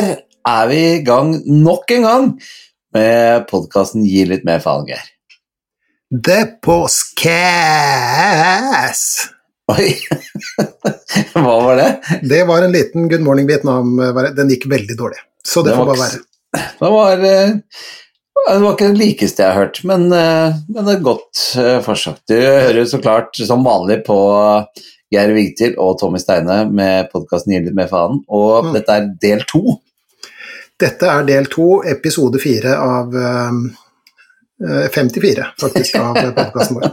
Der er vi i gang nok en gang med podkasten Gi litt mer faen, Geir. The skæs! Oi, hva var det? Det var en liten Good Morning Vietnam. Den gikk veldig dårlig, så det Det får bare være. Det var, eh, det var ikke det likeste jeg har hørt, men, eh, men det er godt forsøk. Du hører så klart som vanlig på Geir Vigtil og Tommy Steine med podkasten Gi litt mer faen, og Mm. dette er del to. Dette er del to, episode fire av eh, 54, faktisk, av podkasten vår.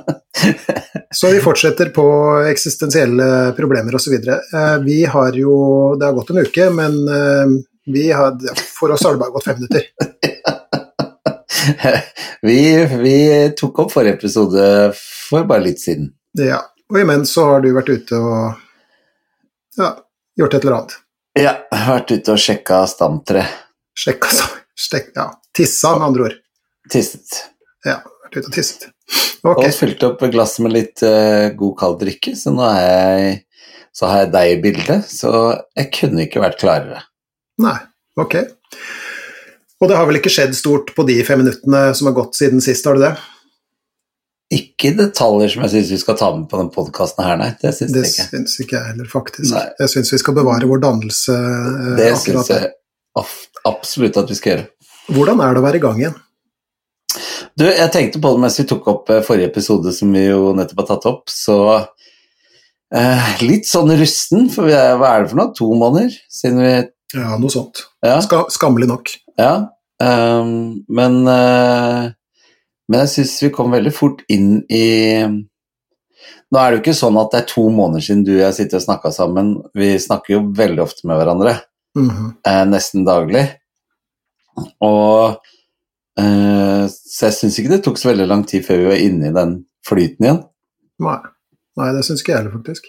Så vi fortsetter på eksistensielle problemer osv. Uh, vi har jo Det har gått en uke, men eh, vi har, for oss har det bare gått fem minutter. Vi, vi tok opp forrige episode for bare litt siden. Ja. Og imens så har du vært ute og ja, gjort et eller annet. Ja, vært ute og sjekka stamtre. Sjekka stek, Ja, tissa, med andre ord. Tisset. Ja, vært ute og tisset. Okay. Og fylte opp glasset med litt uh, god, kald drikke, så nå er jeg, så har jeg deg i bildet. Så jeg kunne ikke vært klarere. Nei, ok. Og det har vel ikke skjedd stort på de fem minuttene som har gått siden sist, har det det? Ikke detaljer som jeg syns vi skal ta med på denne podkasten her, nei. Det syns jeg ikke. Det syns ikke jeg heller, faktisk. Nei. Jeg syns vi skal bevare vår dannelse. Uh, Det syns jeg af- absolutt at vi skal gjøre. Hvordan er det å være i gang igjen? Du, jeg tenkte på det mens vi tok opp eh, forrige episode, som vi jo nettopp har tatt opp, så eh, Litt sånn rusten, for vi er, hva er det for noe? To måneder siden vi Ja, noe sånt. Ja. Ska, skammelig nok. ja Um, men uh, Men jeg syns vi kom veldig fort inn i Nå er det jo ikke sånn at det er to måneder siden du og jeg sitter og snakka sammen. Vi snakker jo veldig ofte med hverandre. Mhm. eh, nesten daglig. Og eh, Så jeg syns ikke det tok så veldig lang tid før vi var inne i den flyten igjen. Nei. Nei, det syns ikke jeg heller, faktisk.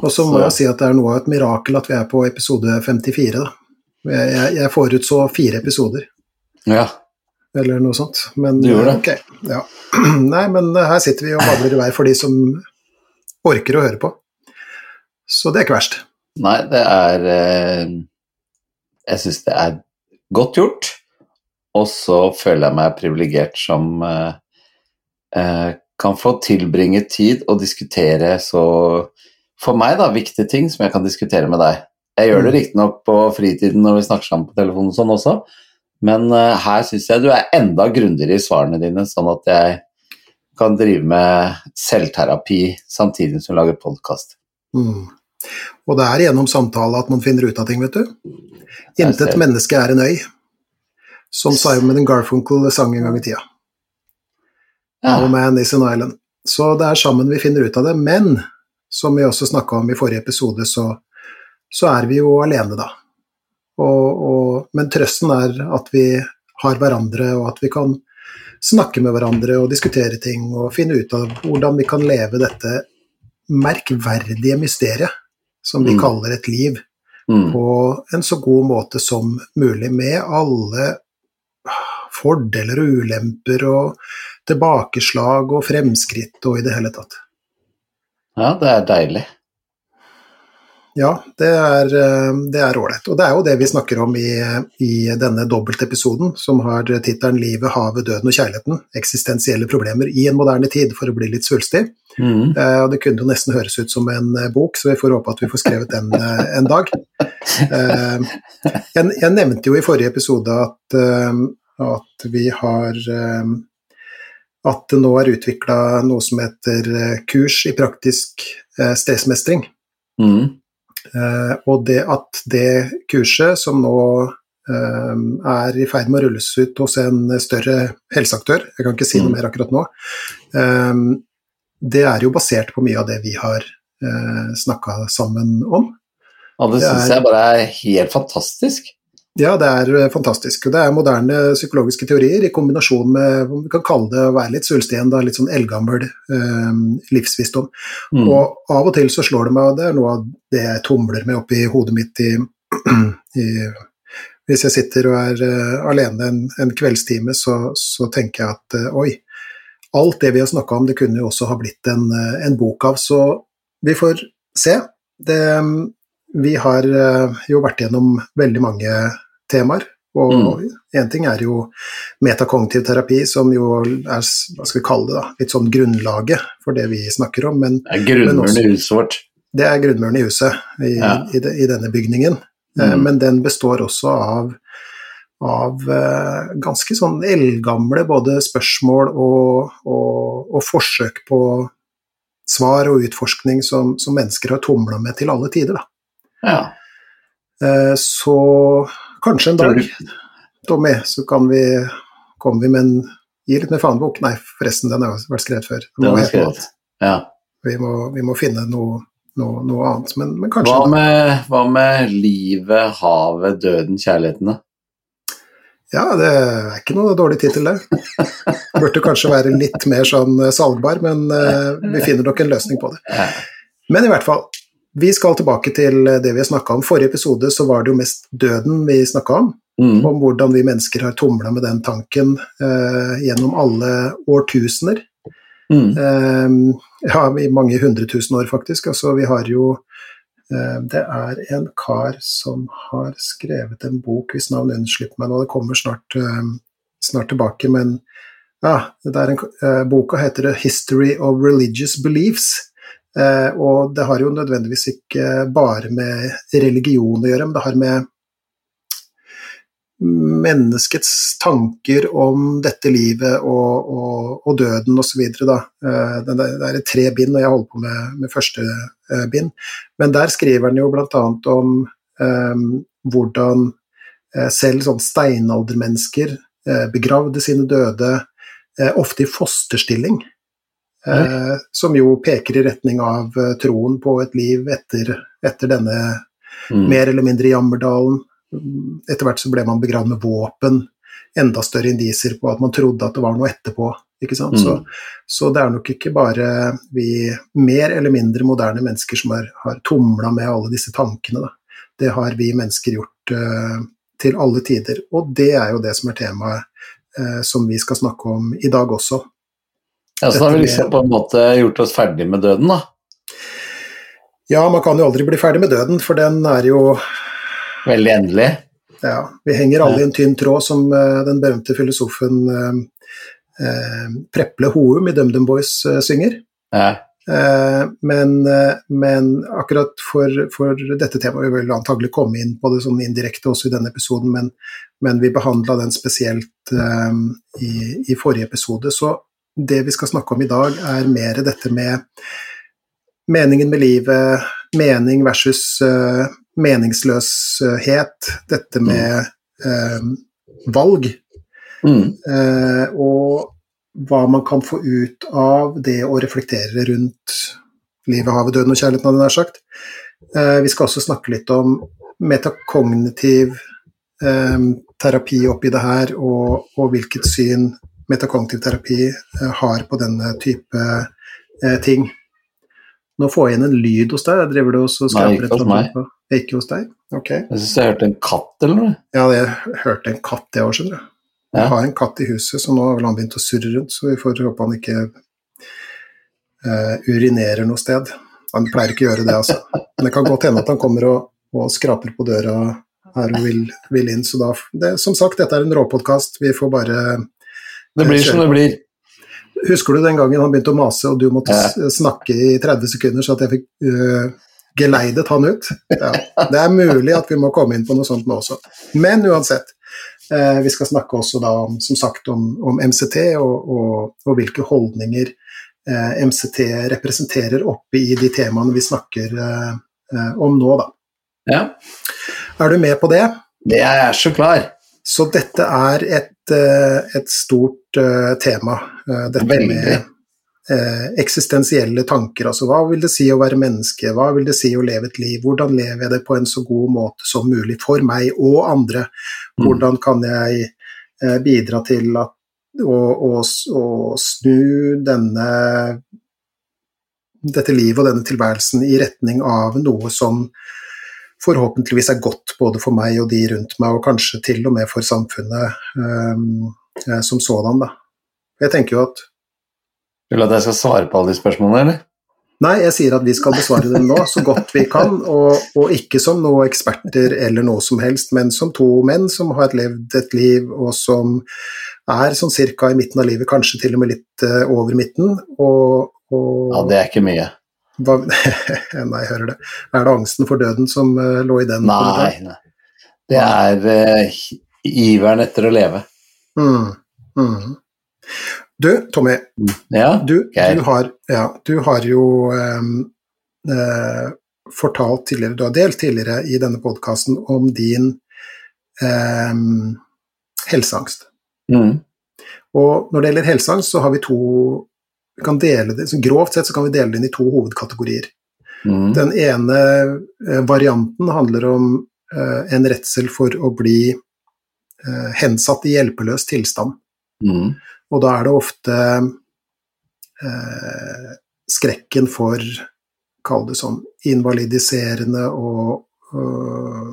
Og så må jeg si at det er noe av et mirakel at vi er på episode 54, da. Jeg, jeg, jeg forutså fire episoder. Ja. eller noe sånt. Men, Du gjorde det. Okay. ja. Nei, men eh, her sitter vi og babler i vei for de som orker å høre på. Så det er ikke verst. Nei, det er eh, Jeg syns det er godt gjort. Og så føler jeg meg privilegert som eh, eh, kan få tilbringe tid og diskutere så For meg, da, viktige ting som jeg kan diskutere med deg. Jeg gjør det Mm. riktignok på fritiden når vi snakker sammen på telefonen og sånn også, men her syns jeg du er enda grundigere i svarene dine, sånn at jeg kan drive med selvterapi samtidig som jeg lager podkast. Mm. Og det er gjennom samtale at man finner ut av ting, vet du. Intet menneske er en øy, som Simon Garfunkel sang en gang i tida. No man is an island. Så det er sammen vi finner ut av det, men som vi også snakka om i forrige episode, så, så er vi jo alene, da. Og, og, men trøsten er at vi har hverandre, og at vi kan snakke med hverandre og diskutere ting og finne ut av hvordan vi kan leve dette merkverdige mysteriet som vi Mm. kaller et liv, Mm. på en så god måte som mulig, med alle fordeler og ulemper og tilbakeslag og fremskritt og i det hele tatt. Ja, det er deilig. Ja, det er eh, det er ålreit. Og det er jo det vi snakker om i, i denne dobbeltepisoden, som har tittelen 'Livet, havet, døden og kjærligheten. Eksistensielle problemer i en moderne tid', for å bli litt svulstig. Mm. Eh, Og det kunne jo nesten høres ut som en eh, bok, så vi får håpe at vi får skrevet den eh, en dag. Eh, Jeg, jeg nevnte jo i forrige episode at, at vi har At det nå er utvikla noe som heter kurs i praktisk stressmestring. Mm. Eh, Og det at det kurset, som nå eh, er i ferd med å rulles ut hos en større helseaktør, jeg kan ikke si noe Mm. mer akkurat nå, eh, det er jo basert på mye av det vi har uh, snakka sammen om. Ja, det syns jeg bare er helt fantastisk. Ja, det er eh, fantastisk. Det er moderne psykologiske teorier i kombinasjon med vi kan kalle det å være litt svulstig igjen, da, litt sånn eldgammel eh, livsvisdom. Mm. Og av og til så slår det meg, og det er noe av det jeg tumler med oppi hodet mitt i, i Hvis jeg sitter og er uh, alene en, en kveldstime, så, så tenker jeg at uh, oi, alt det vi har snakka om, det kunne jo også ha blitt en, en bok av. Så vi får se. Det, vi har jo vært gjennom veldig mange temaer. Og én mm. ting er jo metakognitiv terapi, som jo er hva skal vi kalle det da, litt sånn grunnlaget for det vi snakker om. Men, det er grunnmuren i huset vårt. Det er grunnmuren i huset, i, ja. i, de, i denne bygningen. Mm. Men den består også av, av uh, ganske sånn eldgamle både spørsmål og, og, og, forsøk på svar og utforskning som, som mennesker har tumla med til alle tider. Da. Ja. Uh, så Kanskje en dag, Tommy, så kan vi komme vi med en Gi litt mer fanebok. Nei, forresten, den har vært skrevet før. Er skrevet. Ja. Vi må, vi må finne noe, noe, noe, annet, men, men kanskje hva med, hva med, livet, havet, døden, kjærligheten, da? Ja, det er ikke noe dårlig tittel, det. Burde kanskje være litt mer sånn eh, salgbar, men uh, vi finner nok en løsning på det. Men i hvert fall, vi skal tilbake til det vi har snakka om. Forrige episode så var det jo mest døden vi snakka om. Mm. Om hvordan vi mennesker har tumla med den tanken eh, gjennom alle årtusener. Mm. Eh, ja, i mange hundre tusen år, faktisk. Altså, vi har jo eh, Det er en kar som har skrevet en bok, hvis navnet unnslipper meg nå, det kommer snart, eh, snart tilbake, men ja, det er en, eh, boka heter 'History of Religious Beliefs'. Eh, og det har jo nødvendigvis ikke bare med religion å gjøre, men det har med menneskets tanker om dette livet og, og, og døden osv. Eh, det, er tre bind, og jeg holder på med, med første eh, bind. Men der skriver han jo bl.a. om eh, hvordan selv sånn steinaldermennesker begravde sine døde, ofte i fosterstilling. Eh, som jo peker i retning av eh, troen på et liv etter, etter denne mm. mer eller mindre jammerdalen. Etter hvert så ble man begravd med våpen, enda større indisier på at man trodde at det var noe etterpå. Ikke sant? Mm. Så, så, det er nok ikke bare vi mer eller mindre moderne mennesker som har, har tumla med alle disse tankene. Da. Det har vi mennesker gjort uh, til alle tider. Og det er jo det som er temaet uh, som vi skal snakke om i dag også. Ja, Så da har vi liksom på en måte gjort oss ferdig med døden, da? Ja, man kan jo aldri bli ferdig med døden, for den er jo Veldig endelig? Ja. Vi henger alle i en tynn tråd, som uh, den berømte filosofen uh, uh, Preple Houm i DumDum Boys synger. Ja. Men, men, akkurat for, for, dette temaet Vi vil antagelig komme inn på det sånn indirekte også i denne episoden, men, men vi behandla den spesielt i, i forrige episode. Så det vi skal snakke om i dag, er mer dette med meningen med livet, mening versus uh, meningsløshet. Dette mm. med uh, valg. Mm. Uh, og hva man kan få ut av det å reflektere rundt livet, havet, døden og kjærligheten, hadde jeg nær sagt. vi skal også snakke litt om metakognitiv terapi oppi det her, og, og hvilket syn metakognitiv terapi eh, har på denne type eh, ting. Nå får jeg inn en lyd hos deg. Jeg driver du ikke hos meg. På. Ikke hos deg? Ok. Jeg syns jeg hørte en katt eller noe. Ja, jeg hørte en katt det òg, skjønner du. Jeg har en katt i huset, så nå har vel han begynt å surre rundt, så vi får håpe han ikke uh, urinerer noe sted. Han pleier ikke å gjøre det, altså. Men det kan godt hende at han kommer og, og skraper på døra her og vil, vil inn, så da det, Som sagt, dette er en råpodkast. Vi får bare det blir som det blir. Husker du den gangen han begynte å mase, og du måtte ja. snakke i 30 sekunder så at jeg fikk uh, geleidet han ut? Ja. Det er mulig at vi må komme inn på noe sånt nå også. Men uansett. Uh, vi skal snakke også da om, som sagt, om, om MCT og, og, og, hvilke holdninger uh, eh, MCT representerer oppe i de temaene vi snakker om nå, da. Ja. Er du med på det? Det er jeg så klar. Så dette er et, et stort uh, tema. Uh, dette Veldig. med eksistensielle tanker. Altså hva vil det si å være menneske, hva vil det si å leve et liv, hvordan lever jeg det på en så god måte som mulig for meg og andre? Mm. Hvordan kan jeg bidra til at, å, å, å snu denne dette livet og denne tilværelsen i retning av noe som forhåpentligvis er godt både for meg og de rundt meg, og kanskje til og med for samfunnet. Um, som sådan, da. Jeg tenker jo at Vil du at jeg skal svare på alle de spørsmålene, eller? Nei, jeg sier at vi skal besvare dem nå så godt vi kan, og, og ikke som noen eksperter eller noe som helst, men som to menn som har levd et liv, og som er sånn cirka i midten av livet, kanskje til og med litt uh, over midten. Og, og Ja, det er ikke mye. Hva, Nei, hører det. Er det angsten for døden som uh, lå i den? Nei, nei. Det er uh, iveren etter å leve. Mm, mm. Du, Tommy, Ja, du, okay. du, har, ja, du har jo um, uh, fortalt tidligere, du har delt tidligere i denne podkasten om din um, helseangst. mm. Og når det gjelder helseangst, så har vi to vi kan dele det, så Grovt sett så kan vi dele det inn i to hovedkategorier. Mm. Den ene eh, varianten handler om eh, en redsel for å bli eh, hensatt i hjelpeløs tilstand. Mm. Og da er det ofte eh, skrekken for, kall det sånn, invalidiserende og øh,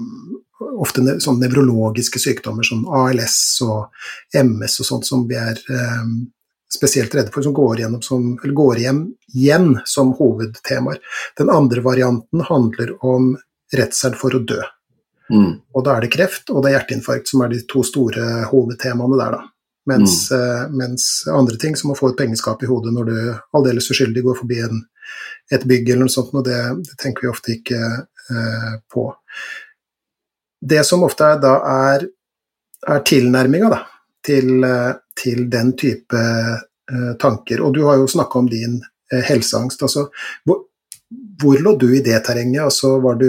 ofte sånn nevrologiske sykdommer som ALS og MS og sånt som vi er eh, spesielt redde for, som går, som, går hjem igjen som hovedtemaer. Den andre varianten handler om redselen for å dø. Mm. Og da er det kreft og det er hjerteinfarkt som er de to store hovedtemaene der, da. Mens, eh, mens andre ting, som å få et pengeskap i hodet når du aldeles uskyldig går forbi en, et bygg eller noe sånt, og det, det tenker vi ofte ikke eh, på. Det som ofte er, da er, er tilnærminga til, eh, til den type eh, tanker, og du har jo snakka om din eh, helseangst. altså hvor, hvor lå du i det terrenget? Altså, var du,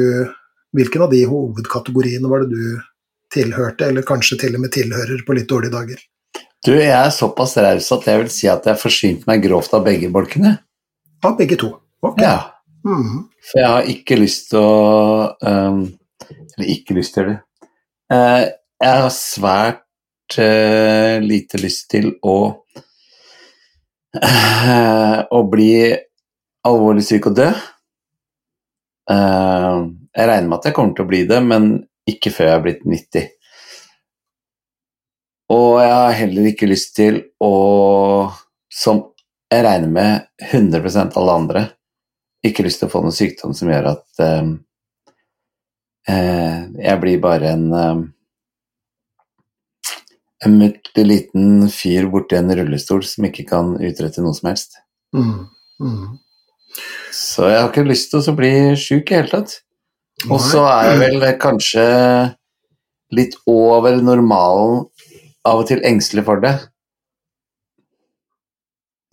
hvilken av de hovedkategoriene var det du tilhørte, eller kanskje til og med tilhører på litt dårlige dager? Du, jeg er såpass raus at jeg vil si at jeg forsynte meg grovt av begge bolkene. Ja, begge to. Ok. Ja, Mhm. for jeg har ikke lyst til å um, Eller ikke lyst til det. Uh, jeg har svært lite lyst til å eh, å bli alvorlig syk og dø. Eh, jeg regner med at jeg kommer til å bli det, men ikke før jeg er blitt 90. Og jeg har heller ikke lyst til å, som jeg regner med 100 alle andre, ikke lyst til å få noen sykdom som gjør at eh, eh, jeg blir bare en eh, en mørk liten fyr borti en rullestol som ikke kan utrette noe som helst. Mm. Mm. Så jeg har ikke lyst til å bli sjuk i hele tatt. Og så er jeg vel kanskje litt over normalen av og til engstelig for det.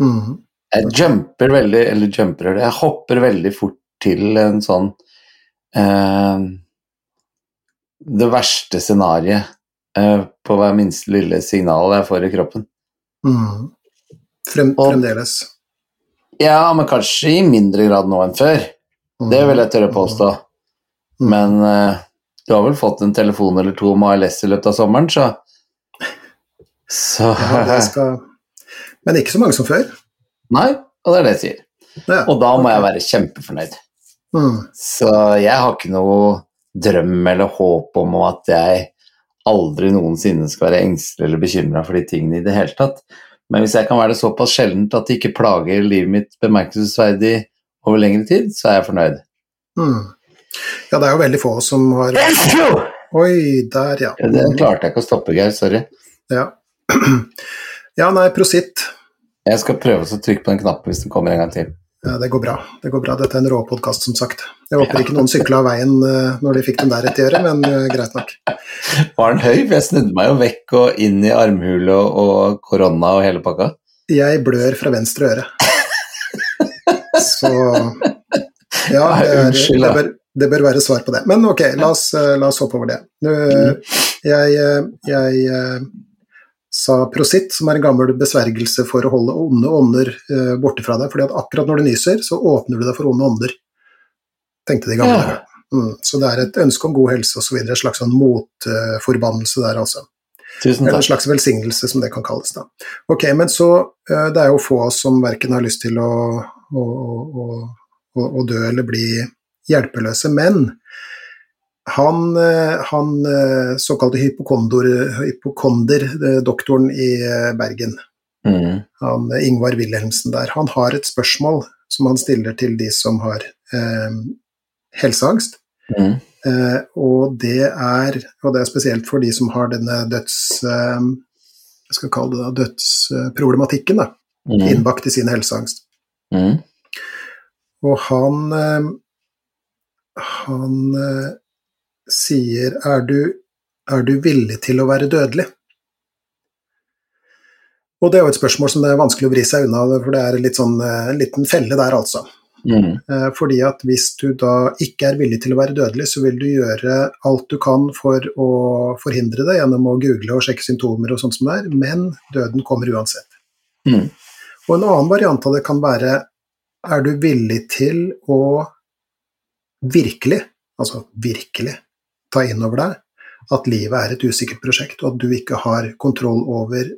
Mm. Jeg jumper veldig, eller jumper jeg hopper veldig fort til en sånn eh, Det verste scenarioet på hver minste lille signal jeg får i kroppen. Mm. Frem, Og- fremdeles. Ja, men kanskje i mindre grad nå enn før. Mm. Det vil jeg tørre påstå. Mm. Men uh, du har vel fått en telefon eller to om ALS i løpet av sommeren, så Så Ja, skal... Men ikke så mange som før. Nei, og det er det jeg sier. Ja. Og da må jeg være kjempefornøyd. Mhm. Så jeg har ikke noe drøm eller håp om at jeg aldri noensinne skal være engstelig eller bekymra for de tingene i det hele tatt. Men hvis jeg kan være det såpass sjeldent at det ikke plager livet mitt bemerkelsesverdig over lengre tid, så er jeg fornøyd. Mm. Ja, det er jo veldig få som har Oi, der, ja. Den klarte jeg ikke å stoppe, Geir. Sorry. Ja, ja nei, prositt. Jeg skal prøve å trykke på den knappen hvis den kommer en gang til. Ja, det går bra. Det går bra. Dette er en råpodkast, som sagt. Jeg håper ikke noen sykla av veien eh, når de fikk den der rett i øret, men eh, greit nok. Var den høy? For jeg snudde meg jo vekk og inn i armhule og, korona og hele pakka. Jeg blør fra venstre øre. Så Ja, det, er, det, bør, det bør være svar på det. Men ok, la oss, eh, la oss hoppe over det. Jeg eh, jeg eh, sa prositt, som er en gammel besvergelse for å holde onde ånder borte fra deg. fordi at akkurat når du nyser, så åpner du deg for onde ånder. Tenkte de gamle. Ja. Mm, så det er et ønske om god helse osv. En slags sånn motforbannelse der, altså. Tusen Eller en slags velsignelse, som det kan kalles. da. Ok, men så eh, Det er jo få av oss som verken har lyst til å, å, å, å, dø eller bli hjelpeløse, men han, eh, han eh, såkalte hypokonder, hypokonder eh, doktoren i Bergen, Mm. han Ingvar Wilhelmsen der, han har et spørsmål som han stiller til de som har eh, helseangst. Mm. Eh, og det er og det er spesielt for de som har denne døds... Eh, jeg skal kalle det da, dødsproblematikken da, Mm. innbakt i sin helseangst. Mm. Og han eh, Han eh, sier er du, er du villig til å være dødelig? Og det er jo et spørsmål som det er vanskelig å vri seg unna, for det er litt sånn, eh, en liten felle der, altså. Mm. Eh, Fordi at hvis du da ikke er villig til å være dødelig, så vil du gjøre alt du kan for å forhindre det gjennom å google og sjekke symptomer og sånt som det er, men døden kommer uansett. Mm. Og en annen variant av det kan være er du villig til å virkelig, altså virkelig, ta inn over deg at livet er et usikkert prosjekt, og at du ikke har kontroll over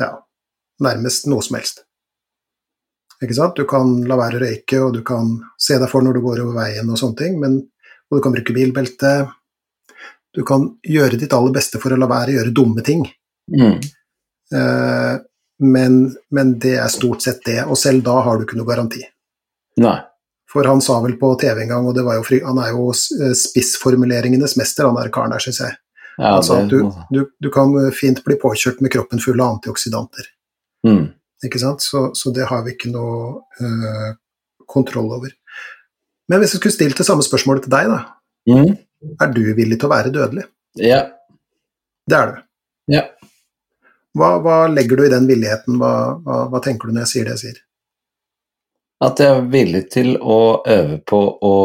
ja, nærmest noe som helst. Ikke sant? Du kan la være å røyke, og du kan se deg for når du går over veien og sånne ting, men, og du kan bruke bilbelte. Du kan gjøre ditt aller beste for å la være å gjøre dumme ting. Mm. Eh, men, men det er stort sett det, og selv da har du ikke noe garanti. Nei. For han sa vel på TV en gang, og det var jo han er jo eh, spissformuleringenes mester, han der karen der, syns jeg. Ja, altså, det, du, du, du kan fint bli påkjørt med kroppen full av antioksidanter. mm. Ikke sant? Så, så det har vi ikke noe uh, kontroll over. Men hvis jeg skulle stilt det samme spørsmålet til deg, da. Mm. Er du villig til å være dødelig? Ja. Det er du. Ja. Hva, hva legger du i den villigheten? Hva, hva, hva tenker du når jeg sier det jeg sier? At jeg er villig til å øve på å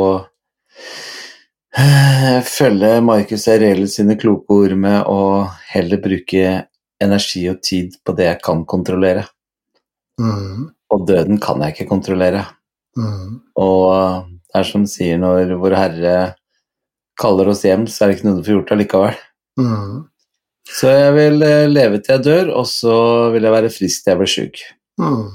eh, følge Marcus Aurelius sine kloke ord med å heller bruke energi og tid på det jeg kan kontrollere. Mm, Og døden kan jeg ikke kontrollere. mm, Og det er som sier når Vår Herre kaller oss hjem, så er det ikke noe du får gjort allikevel. mm, Så jeg vil eh, leve til jeg dør, og så vil jeg være frisk til jeg blir sjuk. mm.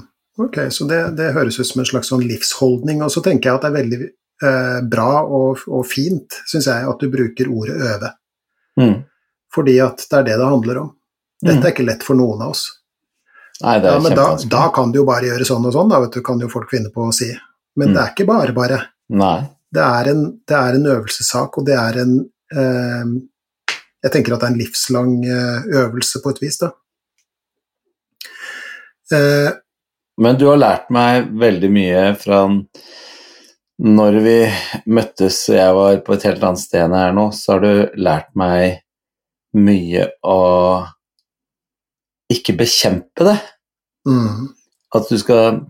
Ok, så det, det høres ut som en slags sånn livsholdning, og så tenker jeg at det er veldig eh, bra og, og fint, syns jeg, at du bruker ordet øve. Mm. Fordi at det er det det handler om. Dette er ikke lett for noen av oss. Nei, det er Ja, men da, da kan du jo bare gjøre sånn og sånn, da, vet du, kan jo folk finne på å si. Men Mm. det er ikke bare bare. Nei. Det er en, det er en øvelsessak, og det er en eh, Jeg tenker at det er en livslang eh, øvelse på et vis, da. Eh, Men du har lært meg veldig mye fra når vi møttes og jeg var på et helt annet sted enn jeg er nå, så har du lært meg mye å ikke bekjempe det. mm, At du skal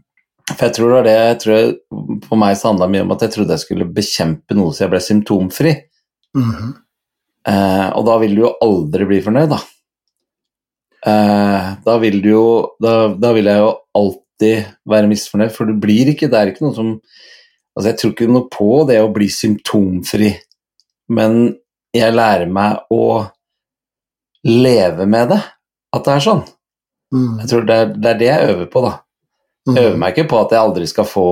For jeg tror det var det jeg tror på meg så handla mye om at jeg trodde jeg skulle bekjempe noe så jeg ble symptomfri. Mm. Eh, og da vil du jo aldri bli fornøyd, da. Eh, da vil du jo da, da vil jeg jo alltid være misfornøyd, for du blir ikke Det er ikke noe som Altså, jeg tror ikke noe på det å bli symptomfri, men jeg lærer meg å leve med det, at det er sånn. mm, Jeg tror det er det, er det jeg øver på, da. mm, Jeg øver meg ikke på at jeg aldri skal få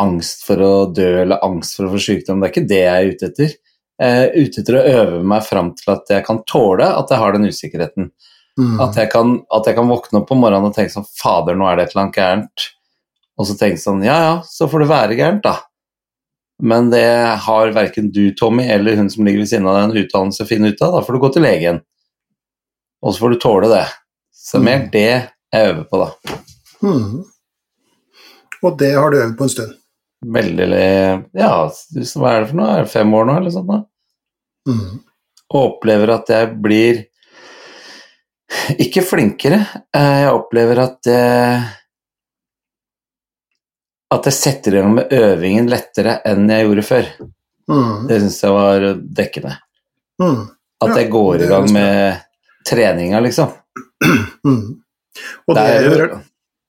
angst for å dø eller angst for å få sykdom, det er ikke det jeg er ute etter. Jeg er ute etter å øve meg fram til at jeg kan tåle at jeg har den usikkerheten. mm, At jeg kan, at jeg kan våkne opp om morgenen og tenke sånn Fader, nå er det et eller annet gærent. Og så tenke sånn Ja ja, så får det være gærent, da. Men det har verken du, Tommy, eller hun som ligger ved siden av deg, en utdannelse å finne ut av. Da får du gå til legen. Og så får du tåle det. Så Mm. mer det jeg øver på, da. mm. Og det har du øvd på en stund. Veldig Ja, hva er det for noe? Er det fem år nå, eller sånt? da? Mm, Og opplever at jeg blir ikke flinkere. eh, Jeg opplever at jeg at jeg setter gjennom med øvingen lettere enn jeg gjorde før. mm, Det syns jeg var dekkende. mm, At Ja, jeg går i gang med treninga, liksom. mm. Og det, jeg hører,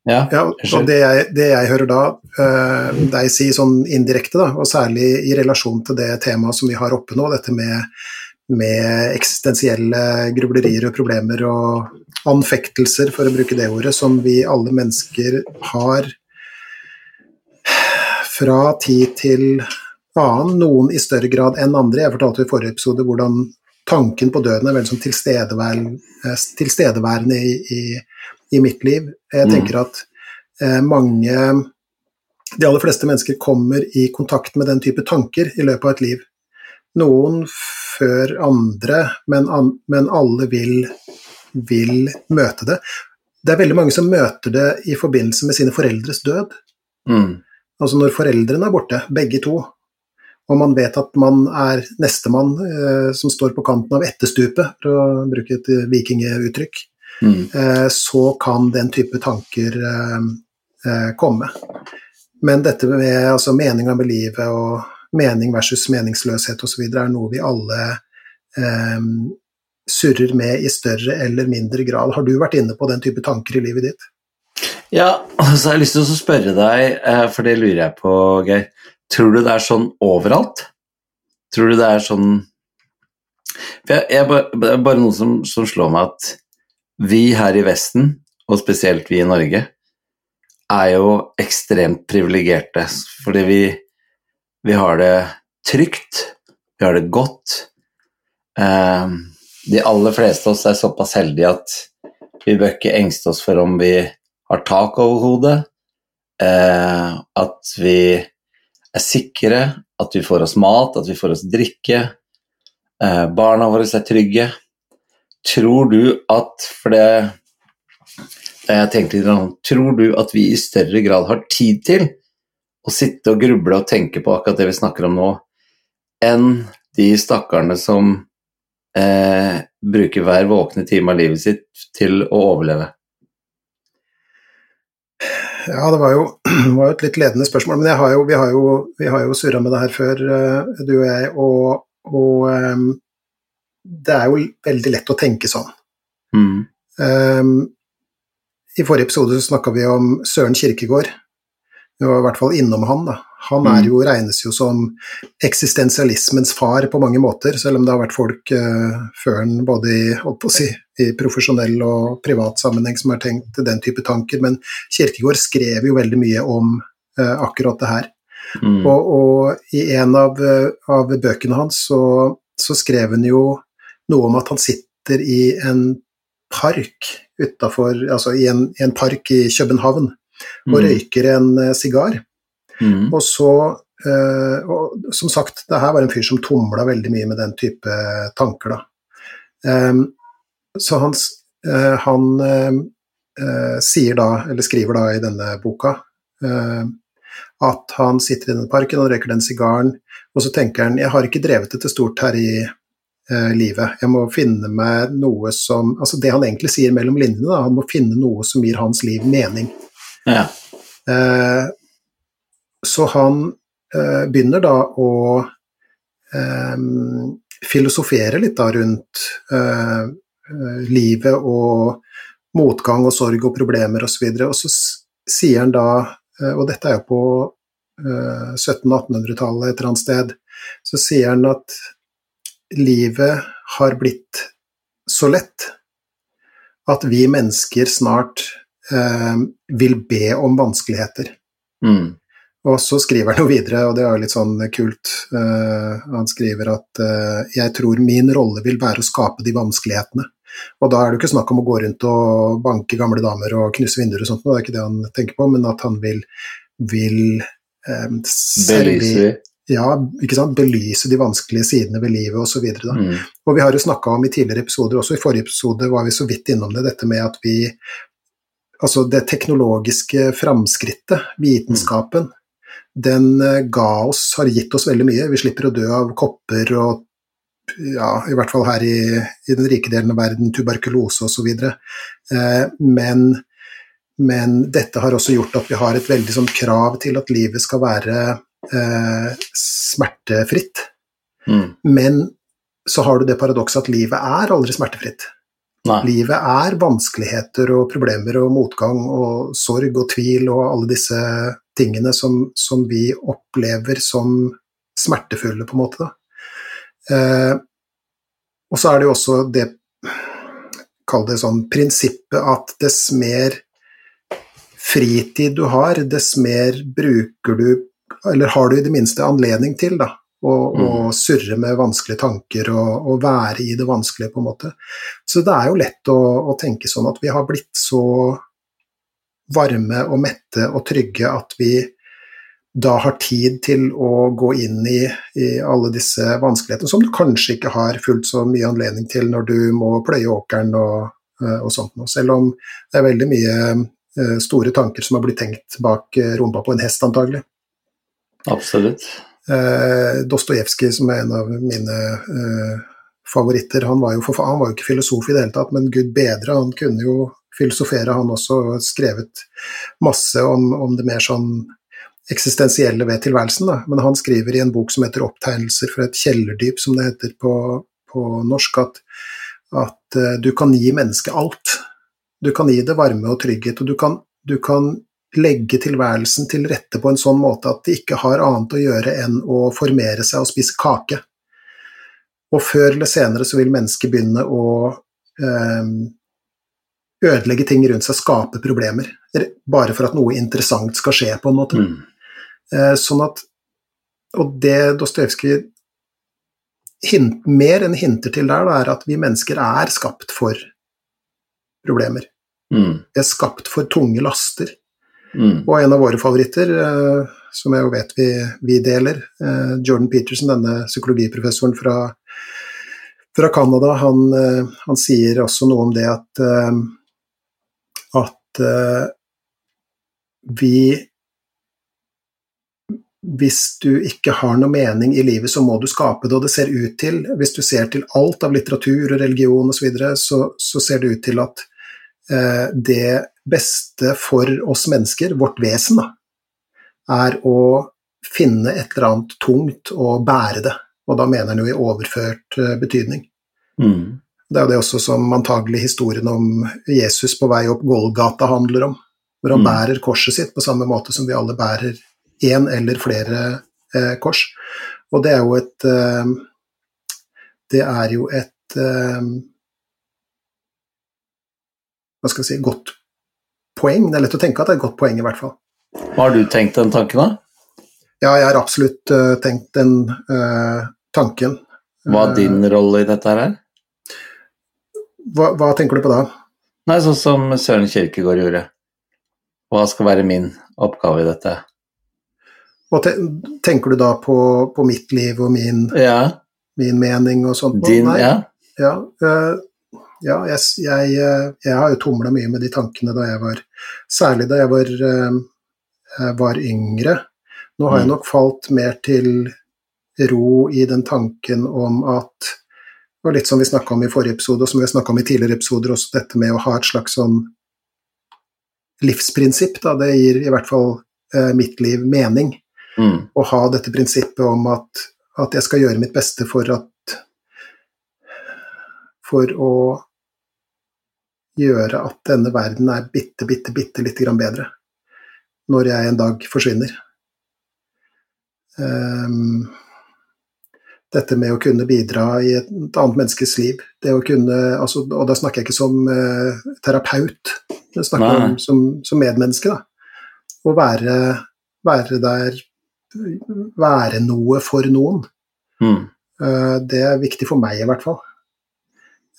Ja. Ja, og det jeg, det jeg hører da, uh, deg si sånn indirekte, da, og særlig i relasjon til det temaet som vi har oppe nå, dette med, med eksistensielle grublerier og problemer og anfektelser, for å bruke det ordet, som vi alle mennesker har fra tid til annen, noen i større grad enn andre. Jeg fortalte i forrige episode hvordan tanken på døden er veldig sånn tilstedeværende, tilstedeværende i, i, i mitt liv. Jeg Mm. tenker at eh, mange de aller fleste mennesker kommer i kontakt med den type tanker i løpet av et liv. Noen før andre, men, an, men alle vil, vil, møte det. Det er veldig mange som møter det i forbindelse med sine foreldres død. Mm. Altså når foreldrene er borte, begge to, og man vet at man er nestemann eh, som står på kanten av etterstupet, for å bruke et vikinguttrykk, Mm. eh, så kan den type tanker eh, eh, komme. Men dette med altså, meninga med livet og mening versus meningsløshet osv. er noe vi alle eh, surrer med i større eller mindre grad. Har du vært inne på den type tanker i livet ditt? Ja, så har jeg lyst til å spørre deg, eh, for det lurer jeg på, Geir. Tror du det er sånn overalt? Tror du det er sånn For jeg, jeg, Det er bare noe som, som slår meg at vi her i Vesten, og spesielt vi i Norge, er jo ekstremt privilegerte. Fordi vi, vi har det trygt, vi har det godt. Eh, de aller fleste av oss er såpass heldige at vi bør ikke engste oss for om vi har tak over hodet, eh, at vi er sikre, at vi får oss mat, at vi får oss drikke, eh, barna våre er trygge. Tror du at For det, jeg tenkte litt om, Tror du at vi i større grad har tid til å sitte og gruble og tenke på akkurat det vi snakker om nå, enn de stakkarene som eh, bruker hver våkne time av livet sitt til å overleve? Ja, det var jo, det var et litt ledende spørsmål, men har jo, vi har jo, vi har jo surra med det her før, eh, du og jeg, og, og eh, det er jo veldig lett å tenke sånn. Mm. Um, I forrige episode så snakka vi om Søren Kirkegård. Vi var i hvert fall innom han. da. Han er Mm. jo, regnes jo som eksistensialismens far på mange måter, selv om det har vært folk uh, før han både i, si, i profesjonell og privat sammenheng som har tenkt den type tanker. Men Kirkegård skrev jo veldig mye om uh, akkurat det her. Mm. Og, og i en av, eh, av bøkene hans så, så skrev han jo noe om at han sitter i en park utafor Altså i en, i en park i København og Mm. røyker en eh, sigar. Mm. Og så eh, og Som sagt, det her var en fyr som tumla veldig mye med den type tanker, da. Så han, eh, han eh, sier da, eller skriver da i denne boka, eh, at han sitter i denne parken og røyker den sigaren, og så tenker han jeg har ikke drevet det til stort her i eh, livet, jeg må finne meg noe som Altså det han egentlig sier mellom linjene, da, han må finne noe som gir hans liv mening. Ja. Eh, så han eh, begynner da å eh, filosofere litt da rundt eh, eh, livet og motgang og sorg og problemer osv. Og, så og så sier han da, eh, og dette er jo på eh, 1700-1800-tallet et eller annet sted, så sier han at livet har blitt så lett at vi mennesker snart vil be om vanskeligheter. Mm. Og så skriver han jo videre, og det er jo litt sånn kult, eh, han skriver at eh, jeg tror min rolle vil være å skape de vanskelighetene. Og da er det jo ikke snakk om å gå rundt og banke gamle damer og knuse vinduer og sånt, det er ikke det han tenker på, men at han vil, vil eh, servi- Belyser ja, belyse de vanskelige sidene ved livet osv. Mm. Og vi har jo snakka om i tidligere episoder, også i forrige episode var vi så vidt innom det, dette med at vi Altså det teknologiske framskrittet, vitenskapen, den eh, ga oss, har gitt oss veldig mye. Vi slipper å dø av kopper og ja, i hvert fall her i, i den rike delen av verden, tuberkulose osv. Eh, men, men dette har også gjort at vi har et veldig sånn krav til at livet skal være eh, smertefritt. Mm. Men så har du det paradokset at livet er aldri smertefritt. Nei. Livet er vanskeligheter og problemer og motgang og sorg og tvil og alle disse tingene som, som vi opplever som smertefulle, på en måte. Eh, og så er det jo også det Kall det sånn prinsippet at dess mer fritid du har, dess mer bruker du Eller har du i det minste anledning til, da, å, og, surre med vanskelige tanker og, og være i det vanskelige, på en måte. Så det er jo lett å, å tenke sånn at vi har blitt så varme og mette og trygge at vi da har tid til å gå inn i, i, alle disse vanskelighetene som du kanskje ikke har fullt så mye anledning til når du må pløye åkeren og, eh, og sånt noe. Selv om det er veldig mye uh, store tanker som har blitt tenkt bak uh, rumpa på en hest, antagelig. Absolutt. Uh, Dostojevskij, som er en av mine favoritter, han var, jo, han var jo ikke filosof i det hele tatt, men gud bedre, han kunne jo filosofere, han også, og skrevet masse om, om det mer sånn eksistensielle ved tilværelsen. Da. Men han skriver i en bok som heter 'Opptegnelser fra et kjellerdyp', som det heter på, på norsk, at, at uh, du kan gi mennesket alt. Du kan gi det varme og trygghet, og du kan, du kan legge tilværelsen til rette på en sånn måte at det ikke har annet å gjøre enn å formere seg og spise kake. Og før eller senere så vil mennesket begynne å eh, ødelegge ting rundt seg, skape problemer. Bare for at noe interessant skal skje, på en måte. Mm. Eh, sånn at Og det Dostojevskij mer enn hinter til der, da, er at vi mennesker er skapt for problemer. Mm. Vi er skapt for tunge laster. Mm. Og en av våre favoritter, eh, som jeg jo vet vi, vi deler, eh, Jordan Peterson, denne psykologiprofessoren fra, fra Canada, han, eh, han, sier også noe om det at, at vi hvis du ikke har noe mening i livet, så må du skape det. Og det ser ut til, hvis du ser til alt av litteratur og religion osv., så, videre, så så ser det ut til at det beste for oss mennesker, vårt vesen, da, er å finne et eller annet tungt og bære det. Og da mener han jo i overført eh, betydning. Mm. Det er jo det også som antagelig historien om Jesus på vei opp Golgata handler om. Hvor han mm. bærer korset sitt på samme måte som vi alle bærer én eller flere eh, kors. Og det er jo et eh, Det er jo et eh, Hva skal vi si godt poeng. Det er lett å tenke at det er et godt poeng, i hvert fall. Har du tenkt den tanken, da? Ja, jeg har absolutt uh, tenkt den uh, tanken. Hva er din rolle i dette her? Hva, hva, tenker du på da? Nei, Sånn som Søren Kirkegård gjorde. Hva skal være min oppgave i dette? Og te tenker du da på, på, mitt liv og min, ja. min mening og sånt? Din, Nei. ja. Ja, uh, ja jeg, jeg, eh, jeg, har jo tumla mye med de tankene da jeg var Særlig da jeg var, uh, var yngre. Nå har jeg mm. nok falt mer til ro i den tanken om at og litt som vi snakka om i forrige episode, og som vi har snakka om i tidligere episoder, også dette med å ha et slags sånn livsprinsipp. Da. Det gir i hvert fall eh, mitt liv mening. Mm. Å ha dette prinsippet om at, at, jeg skal gjøre mitt beste for at For å gjøre at denne verden er bitte, bitte, bitte lite grann bedre når jeg en dag forsvinner. Um, dette med å kunne bidra i et annet menneskes liv. Det å kunne, altså, og da snakker jeg ikke som uh, terapeut, jeg snakker Nei. om som, som medmenneske. Da. Å være, være der være noe for noen. Mm. Uh, det er viktig for meg, i hvert fall.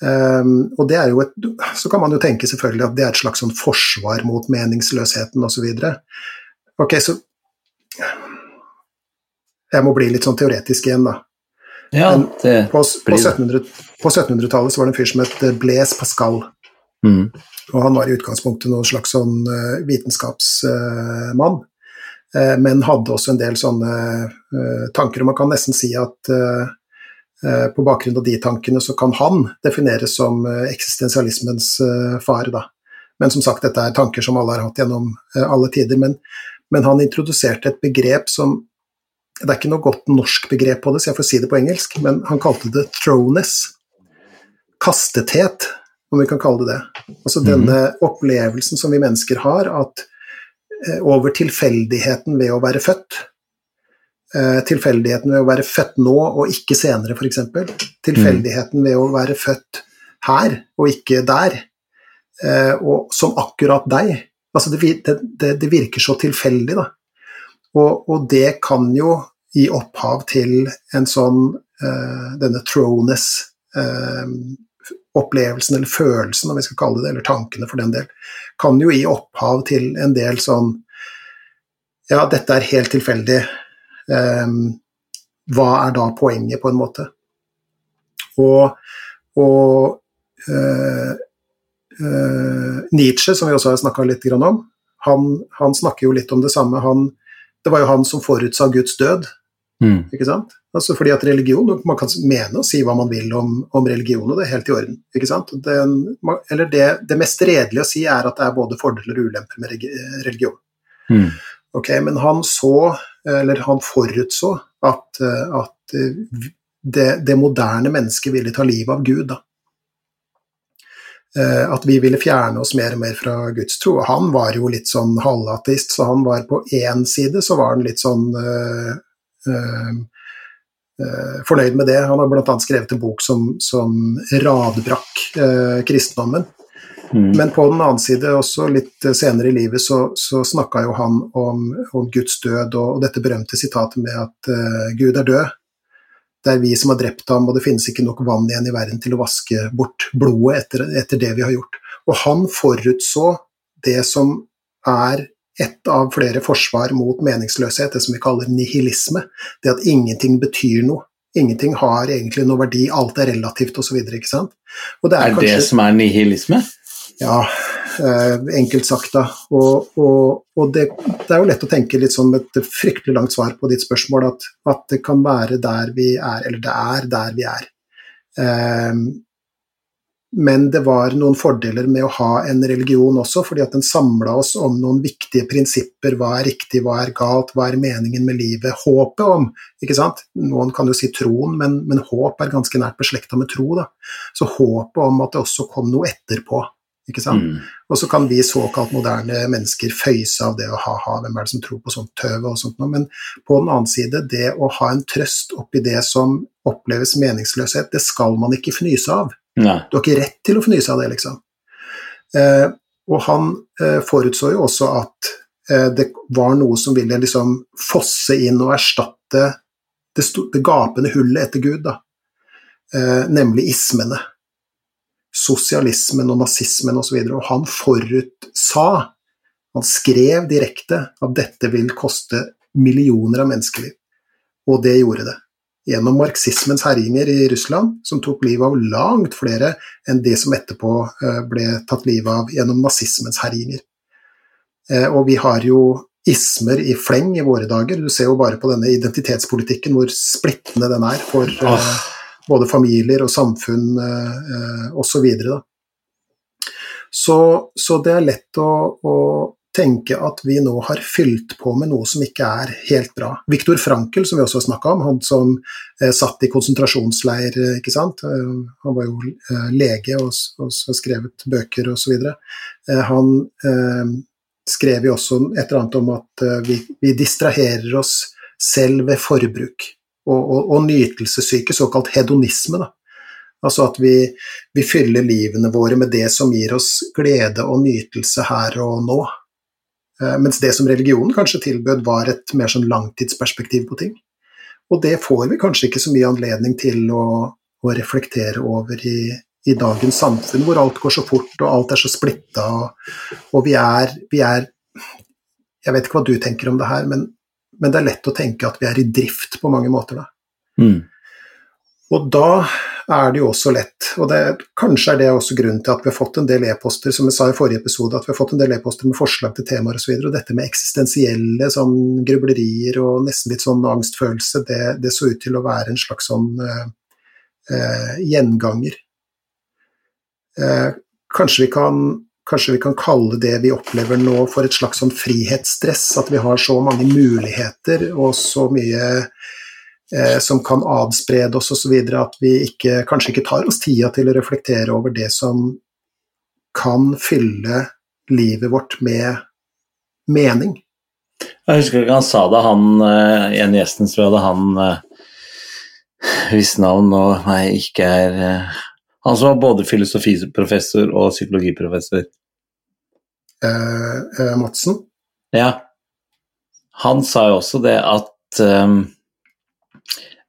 Um, og det er jo et, Så kan man jo tenke selvfølgelig at det er et slags sånn forsvar mot meningsløsheten osv. Ok, så Jeg må bli litt sånn teoretisk igjen, da. Ja, det på, på 1700-tallet 1700 så var det en fyr som het Blaise Pascal. Mm. Og han var i utgangspunktet noen slags sånn uh, vitenskapsmann. Eh, men hadde også en del sånne eh, tanker. Og man kan nesten si at eh, på bakgrunn av de tankene så kan han defineres som eksistensialismens far. Da. Men som sagt, dette er tanker som alle har hatt gjennom alle tider. Men, men han introduserte et begrep som Det er ikke noe godt norsk begrep på det, så jeg får si det på engelsk, men han kalte det 'throwness'. Kastethet, om vi kan kalle det det. Altså mm. denne opplevelsen som vi mennesker har, at Eh, over tilfeldigheten ved å være født. Eh, tilfeldigheten ved å være født nå og ikke senere, f.eks. Tilfeldigheten ved å være født her og ikke der, eh, og som akkurat deg. Altså det, det, det virker så tilfeldig, da. Og, og, det kan jo gi opphav til en sånn uh, denne throwness uh, opplevelsen eller følelsen, om vi skal kalle det, eller tankene for den del, kan jo gi opphav til en del sånn ja, dette er helt tilfeldig. Um, hva er da poenget, på en måte? Og, og uh, uh, Nietzsche, som vi også har snakka litt om, han, han, snakker jo litt om det samme. Han, det var jo han som forutsa Guds død. Mm. Ikke sant? Altså fordi at religion, Man kan mene og si hva man vil om, om religion, og det er helt i orden. ikke sant? Den, eller det, det, mest redelige å si er at det er både fordeler og ulemper med religion. Mm. Ok, Men han så, eller han forutså, at, at det, det, moderne mennesket ville ta livet av Gud. da. Eh, at vi ville fjerne oss mer og mer fra Guds tro. Han var jo litt sånn halvateist, så han var på én side så var han litt sånn øh, øh, fornøyd med det. Han har bl.a. skrevet en bok som, som radbrakk øh, kristendommen. Mm. Men på den annen side, også litt senere i livet, så, så snakka jo han om, om, Guds død og, og, dette berømte sitatet med at uh, Gud er død. Det er vi som har drept ham, og det finnes ikke nok vann igjen i verden til å vaske bort blodet etter, etter det vi har gjort. Og han forutså det som er ett av flere forsvar mot meningsløshet, det som vi kaller nihilisme. Det at ingenting betyr noe. Ingenting har egentlig noe verdi, alt er relativt osv. Er, det er, er kanskje, det som er nihilisme? Ja, eh, enkelt sagt, da. Og, og, og det, det, er jo lett å tenke litt med et fryktelig langt svar på ditt spørsmål, at, at, det kan være der vi er, eller det er der vi er. Um, men det var noen fordeler med å ha en religion også, fordi at den samla oss om noen viktige prinsipper. Hva er riktig, hva er galt, hva er meningen med livet? Håpet om, ikke sant. Noen kan jo si troen, men, men håp er ganske nært beslekta med tro, da. Så håpet om at det også kom noe etterpå. Ikke sant? Mm. Og så kan vi såkalt moderne mennesker føyse av det å ha-ha, hvem er det som tror på sånt tøv og sånt noe. Men på den annen side, det å ha en trøst oppi det som oppleves meningsløshet, det skal man ikke fnyse av. Nei. Du har ikke rett til å fnyse av det, liksom. Eh, og han eh, forutså jo også at eh, det var noe som ville liksom fosse inn og erstatte det, det gapende hullet etter Gud, da. Eh, nemlig ismene sosialismen og nazismen osv. Og, så og han forutsa, han skrev direkte, at dette vil koste millioner av menneskeliv. Og det gjorde det. Gjennom marxismens herjinger i Russland, som tok livet av langt flere enn det som etterpå eh, ble tatt livet av gjennom nazismens herjinger. Eh, og vi har jo ismer i fleng i våre dager. Du ser jo bare på denne identitetspolitikken hvor splittende den er for oh både familier og samfunn eh, osv. Så, så Så det er lett å, å, tenke at vi nå har fylt på med noe som ikke er helt bra. Viktor Frankel, som vi også har snakka om, han som eh, satt i konsentrasjonsleir, eh, ikke sant. Eh, han var jo eh, lege og, og har skrevet bøker osv. Eh, han eh, skrev jo også et eller annet om at vi, vi distraherer oss selv ved forbruk og, og, og nytelsessyke, såkalt hedonisme. Da. Altså at vi, vi, fyller livene våre med det som gir oss glede og nytelse her og nå. Eh, mens det som religionen kanskje tilbød, var et mer sånn langtidsperspektiv på ting. Og det får vi kanskje ikke så mye anledning til å, å reflektere over i, i, dagens samfunn, hvor alt går så fort og alt er så splitta, og, og vi, er, vi er Jeg vet ikke hva du tenker om det her, men men det er lett å tenke at vi er i drift på mange måter. Da. Mm. Og da er det jo også lett, og det, kanskje er det også grunnen til at vi har fått en del e-poster, som jeg sa i forrige episode, at vi har fått en del e-poster med forslag til temaer osv. Og, så videre, og dette med eksistensielle sånn grublerier og nesten litt sånn angstfølelse, det, det så ut til å være en slags sånn eh, eh, gjenganger. Eh, kanskje vi kan Kanskje vi kan kalle det vi opplever nå for et slags sånn frihetsstress, at vi har så mange muligheter og så mye eh, som kan adsprede oss osv., at vi ikke, kanskje ikke tar oss tida til å reflektere over det som kan fylle livet vårt med mening. Jeg husker ikke han sa det, han i en gjesten råd, han eh, hvis navn nå ikke er eh, han som var både filosofiprofessor og psykologiprofessor. Eh, eh, Madsen? Ja. Han sa jo også det at um,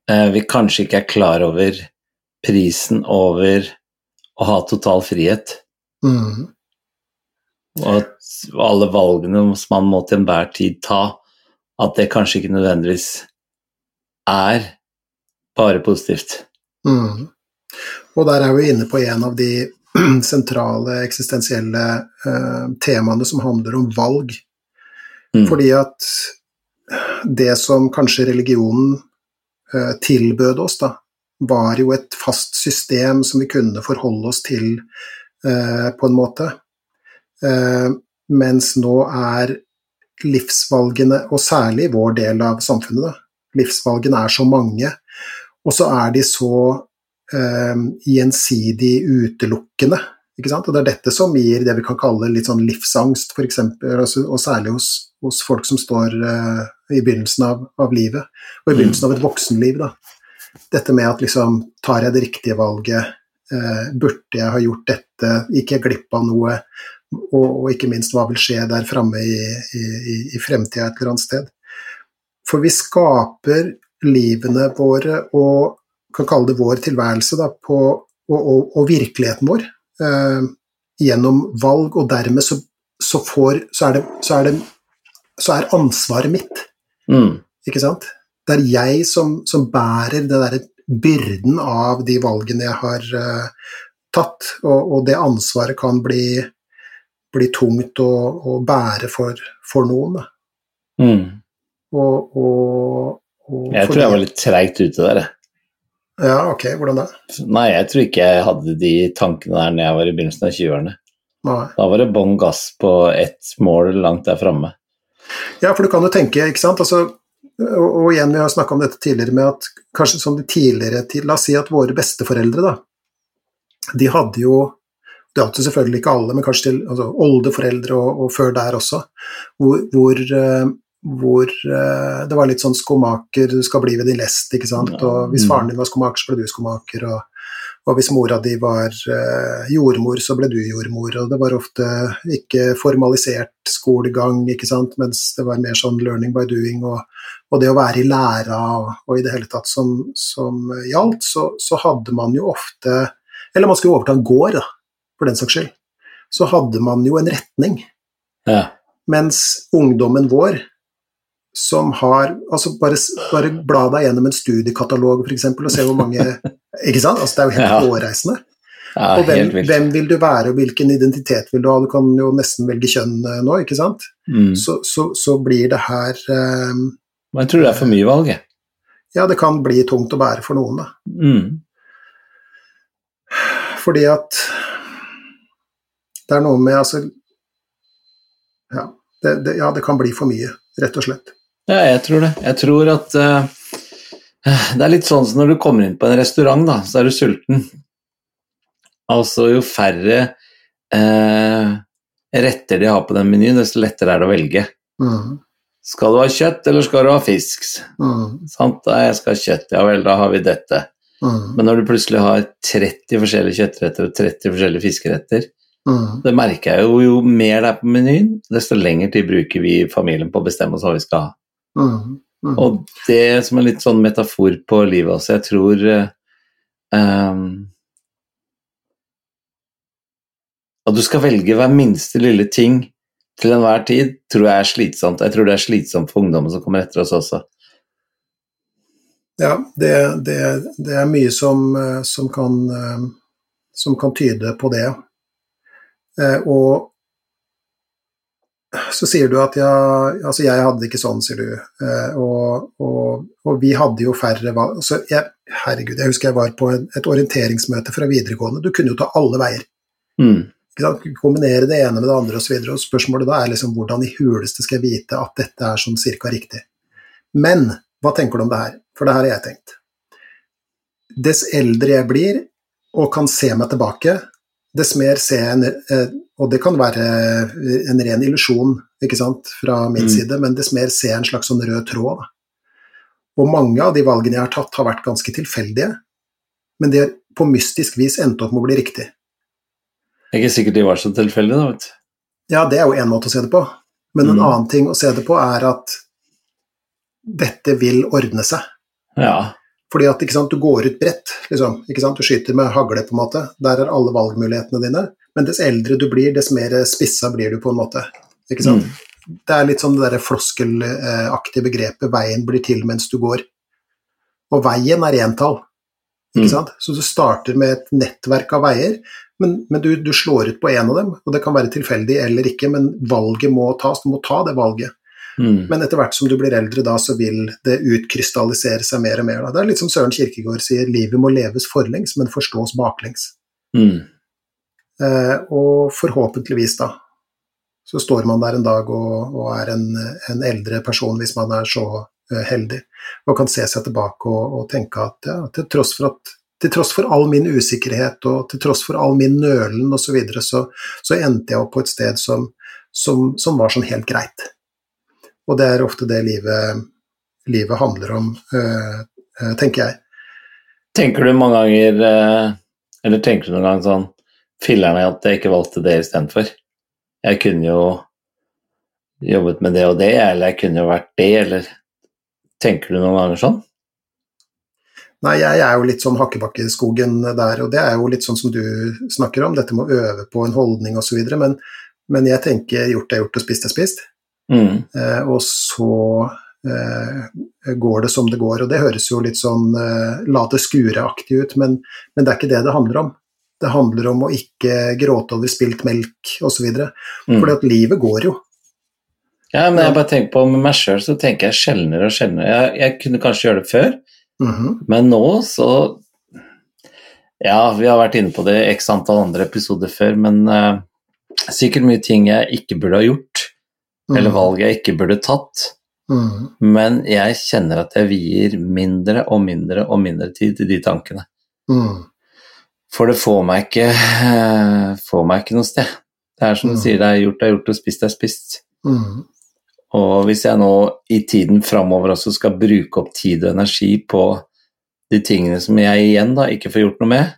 eh, vi kanskje ikke er klar over prisen over å ha total frihet. Mm. Og at alle valgene som man må til enhver tid ta, at det kanskje ikke nødvendigvis er bare positivt. Mm. Og der er vi inne på en av de sentrale eksistensielle eh, temaene som handler om valg. Mm. Fordi at det som kanskje religionen eh, tilbød oss, da, var jo et fast system som vi kunne forholde oss til eh, på en måte. Eh, mens nå er livsvalgene, og særlig vår del av samfunnet, da, livsvalgene er så mange, og så er de så gjensidig utelukkende. Ikke sant? Og Det er dette som gir det vi kan kalle litt sånn livsangst, for altså, og særlig hos, hos, folk som står eh, i begynnelsen av, av, livet, og i begynnelsen av et voksenliv. da. Dette med at liksom, tar jeg det riktige valget, eh, burde jeg ha gjort dette, gikk jeg glipp av noe, og, og, ikke minst hva vil skje der framme i, i, i fremtida et eller annet sted. For vi skaper livene våre og kan kalle det vår tilværelse da, på, og, og, og, virkeligheten vår eh, gjennom valg, og dermed så, så, får, så, er, det, så, er, det, så er ansvaret mitt. Mm. Ikke sant? Det er jeg som, som bærer det derre byrden av de valgene jeg har eh, tatt, og, og, det ansvaret kan bli, bli tungt å, å, bære for, for noen. Mm. Og, og, jeg tror jeg var litt treigt ute der, jeg. Ja, ok, hvordan da? Nei, jeg tror ikke jeg hadde de tankene der når jeg var i begynnelsen av 20-årene. Da var det bånn gass på ett mål langt der framme. Ja, for du kan jo tenke, ikke sant. Altså, og, og, igjen, vi har snakka om dette tidligere med at kanskje som de tidligere La oss si at våre besteforeldre, da. De hadde jo det hadde selvfølgelig ikke alle, men kanskje til altså, oldeforeldre og, og, før der også, hvor, hvor uh, hvor uh, det var litt sånn skomaker, du skal bli ved din lest, ikke sant. Og hvis faren din var skomaker, så ble du skomaker. Og, og hvis mora di var uh, jordmor, så ble du jordmor. Og det var ofte ikke formalisert skolegang, ikke sant, mens det var mer sånn learning by doing. Og, og det å være i læra og, og, i det hele tatt som, som gjaldt, så, så, hadde man jo ofte Eller man skulle overta en gård, da, for den saks skyld. Så hadde man jo en retning. Ja. Mens ungdommen vår som har altså Bare, bare bla deg gjennom en studiekatalog f.eks. og se hvor mange Ikke sant? Altså, det er jo helt ja. hårreisende. Ja, og hvem, hvem, vil du være, og hvilken identitet vil du ha? Du kan jo nesten velge kjønn eh, nå, ikke sant? Mm. Så, så, så, blir det her um, Men jeg tror det er for mye valg, jeg. Ja, det kan bli tungt å bære for noen, da. Mm. Fordi at det er noe med altså ja det, det, ja, det kan bli for mye, rett og slett. Ja, jeg tror det. Jeg tror at uh, Det er litt sånn som når du kommer inn på en restaurant, da, så er du sulten. Altså, jo færre uh, retter de har på den menyen, desto lettere er det å velge. Mm. Skal du ha kjøtt, eller skal du ha fisk? Mm. Sant? Da jeg skal ha kjøtt, ja vel, da har vi dette. Mm. Men når du plutselig har 30 forskjellige kjøttretter og 30 forskjellige fiskeretter, mm. det merker jeg jo, jo mer det er på menyen, desto lengre tid bruker vi i familien på å bestemme oss hva vi skal ha. Mm, mm. Og det som er litt sånn metafor på livet også, jeg tror um, At du skal velge hver minste lille ting til enhver tid, tror jeg er slitsomt. Jeg tror det er slitsomt for ungdommen som kommer etter oss også. Ja, det, det, det er mye som, som, kan, som, kan, tyde på det. Eh, og så sier du at ja, altså jeg hadde det ikke sånn, sier du. Eh, og, og, og, vi hadde jo færre altså jeg, Herregud, jeg husker jeg var på et orienteringsmøte fra videregående. Du kunne jo ta alle veier. Mm. Kombinere det ene med det andre osv. Og, så og spørsmålet da er liksom hvordan i huleste skal jeg vite at dette er sånn cirka riktig. Men hva tenker du om det her? For det her har jeg tenkt. Dess eldre jeg blir og kan se meg tilbake, dess mer ser jeg en, eh, Og det kan være en ren illusjon ikke sant, fra min mm. side, men dess mer ser jeg en slags sånn rød tråd. Da. Og mange av de valgene jeg har tatt, har vært ganske tilfeldige, men de har på mystisk vis endt opp med å bli riktig. Det er ikke sikkert de var så tilfeldige, da, vet du. Ja, det er jo én måte å se det på. Men en mm. annen ting å se det på er at dette vil ordne seg. Ja. Fordi at sant, du går ut bredt, liksom, du skyter med hagle, på en måte. Der er alle valgmulighetene dine. Men dess eldre du blir, dess mer spissa blir du, på en måte. Mm. Det er litt sånn det derre floskelaktige begrepet 'veien blir til mens du går'. Og veien er entall. Ikke Mm. sant? Så du starter med et nettverk av veier, men, men du, du slår ut på én av dem. Og det kan være tilfeldig eller ikke, men valget må tas. Du må ta det valget. Mm. Men etter hvert som du blir eldre, da, så vil det utkrystallisere seg mer og mer. Da. Det er litt som Søren Kierkegaard sier, livet må leves forlengs, men forstås baklengs. Mm. Eh, og forhåpentligvis, da, så står man der en dag og, og er en, en eldre person, hvis man er så eh, heldig, og kan se seg tilbake og, og tenke at ja, til tross for at til tross for all min usikkerhet og til tross for all min nølen osv., så, videre, så så endte jeg opp på et sted som, som, som var sånn helt greit. Og det er ofte det livet, livet handler om, øh, øh, tenker jeg. Tenker du mange ganger eh, Eller tenker du noen gang sånn Filler'n at jeg ikke valgte det istedenfor. Jeg kunne jo jobbet med det og det, eller jeg kunne jo vært det, eller Tenker du noen ganger sånn? Nei, jeg er jo litt sånn hakkebakkeskogen der, og det er jo litt sånn som du snakker om, dette med å øve på en holdning osv., men, men jeg tenker gjort er gjort og spist er spist. Mm. Eh, og så eh, går det som det går, og det høres jo litt sånn eh, la det skure-aktig ut, men, men det er ikke det det handler om. Det handler om å ikke gråte over spilt melk osv. Mm. Fordi at livet går jo. Ja, men jeg bare tenker på med meg sjøl, så tenker jeg sjeldnere og sjeldnere. Jeg, jeg kunne kanskje gjøre det før, Mhm. men nå så Ja, vi har vært inne på det i x antall andre episoder før, men uh, sikkert mye ting jeg ikke burde ha gjort, eller Mhm. valg jeg ikke burde tatt. Mm. Men jeg kjenner at jeg vier mindre og mindre og mindre tid til de tankene. Mm. For det får meg ikke, får meg ikke noe sted. Det er som du Mm. sier, det er gjort er gjort og spist er spist. Mhm. Og hvis jeg nå i tiden framover også skal bruke opp tid og energi på de tingene som jeg igjen da ikke får gjort noe med,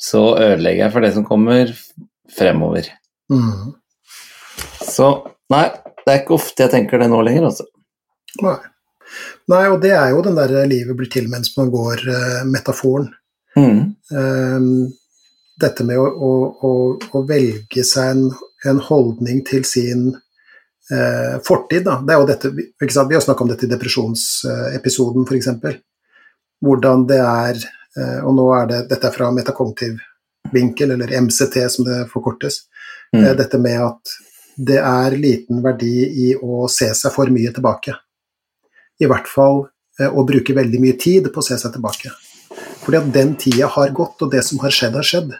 så ødelegger jeg for det som kommer fremover. Mm. Så nei, det er ikke ofte jeg tenker det nå lenger, altså. Nei. Nei, og det er jo den der livet blir til mens man går, uh, metaforen. Mm. Um, dette med å, å, å, å velge seg en, en holdning til sin eh, fortid, da. Det er jo dette? Vi har snakket om dette i depresjonsepisoden, f.eks. Hvordan det er eh, Og nå er det Dette er fra metakognitiv vinkel, eller MCT som det forkortes. Mm. Eh, dette med at det er liten verdi i å se seg for mye tilbake. I hvert fall eh, å bruke veldig mye tid på å se seg tilbake. Fordi at den tida har gått, og det som har skjedd, har skjedd.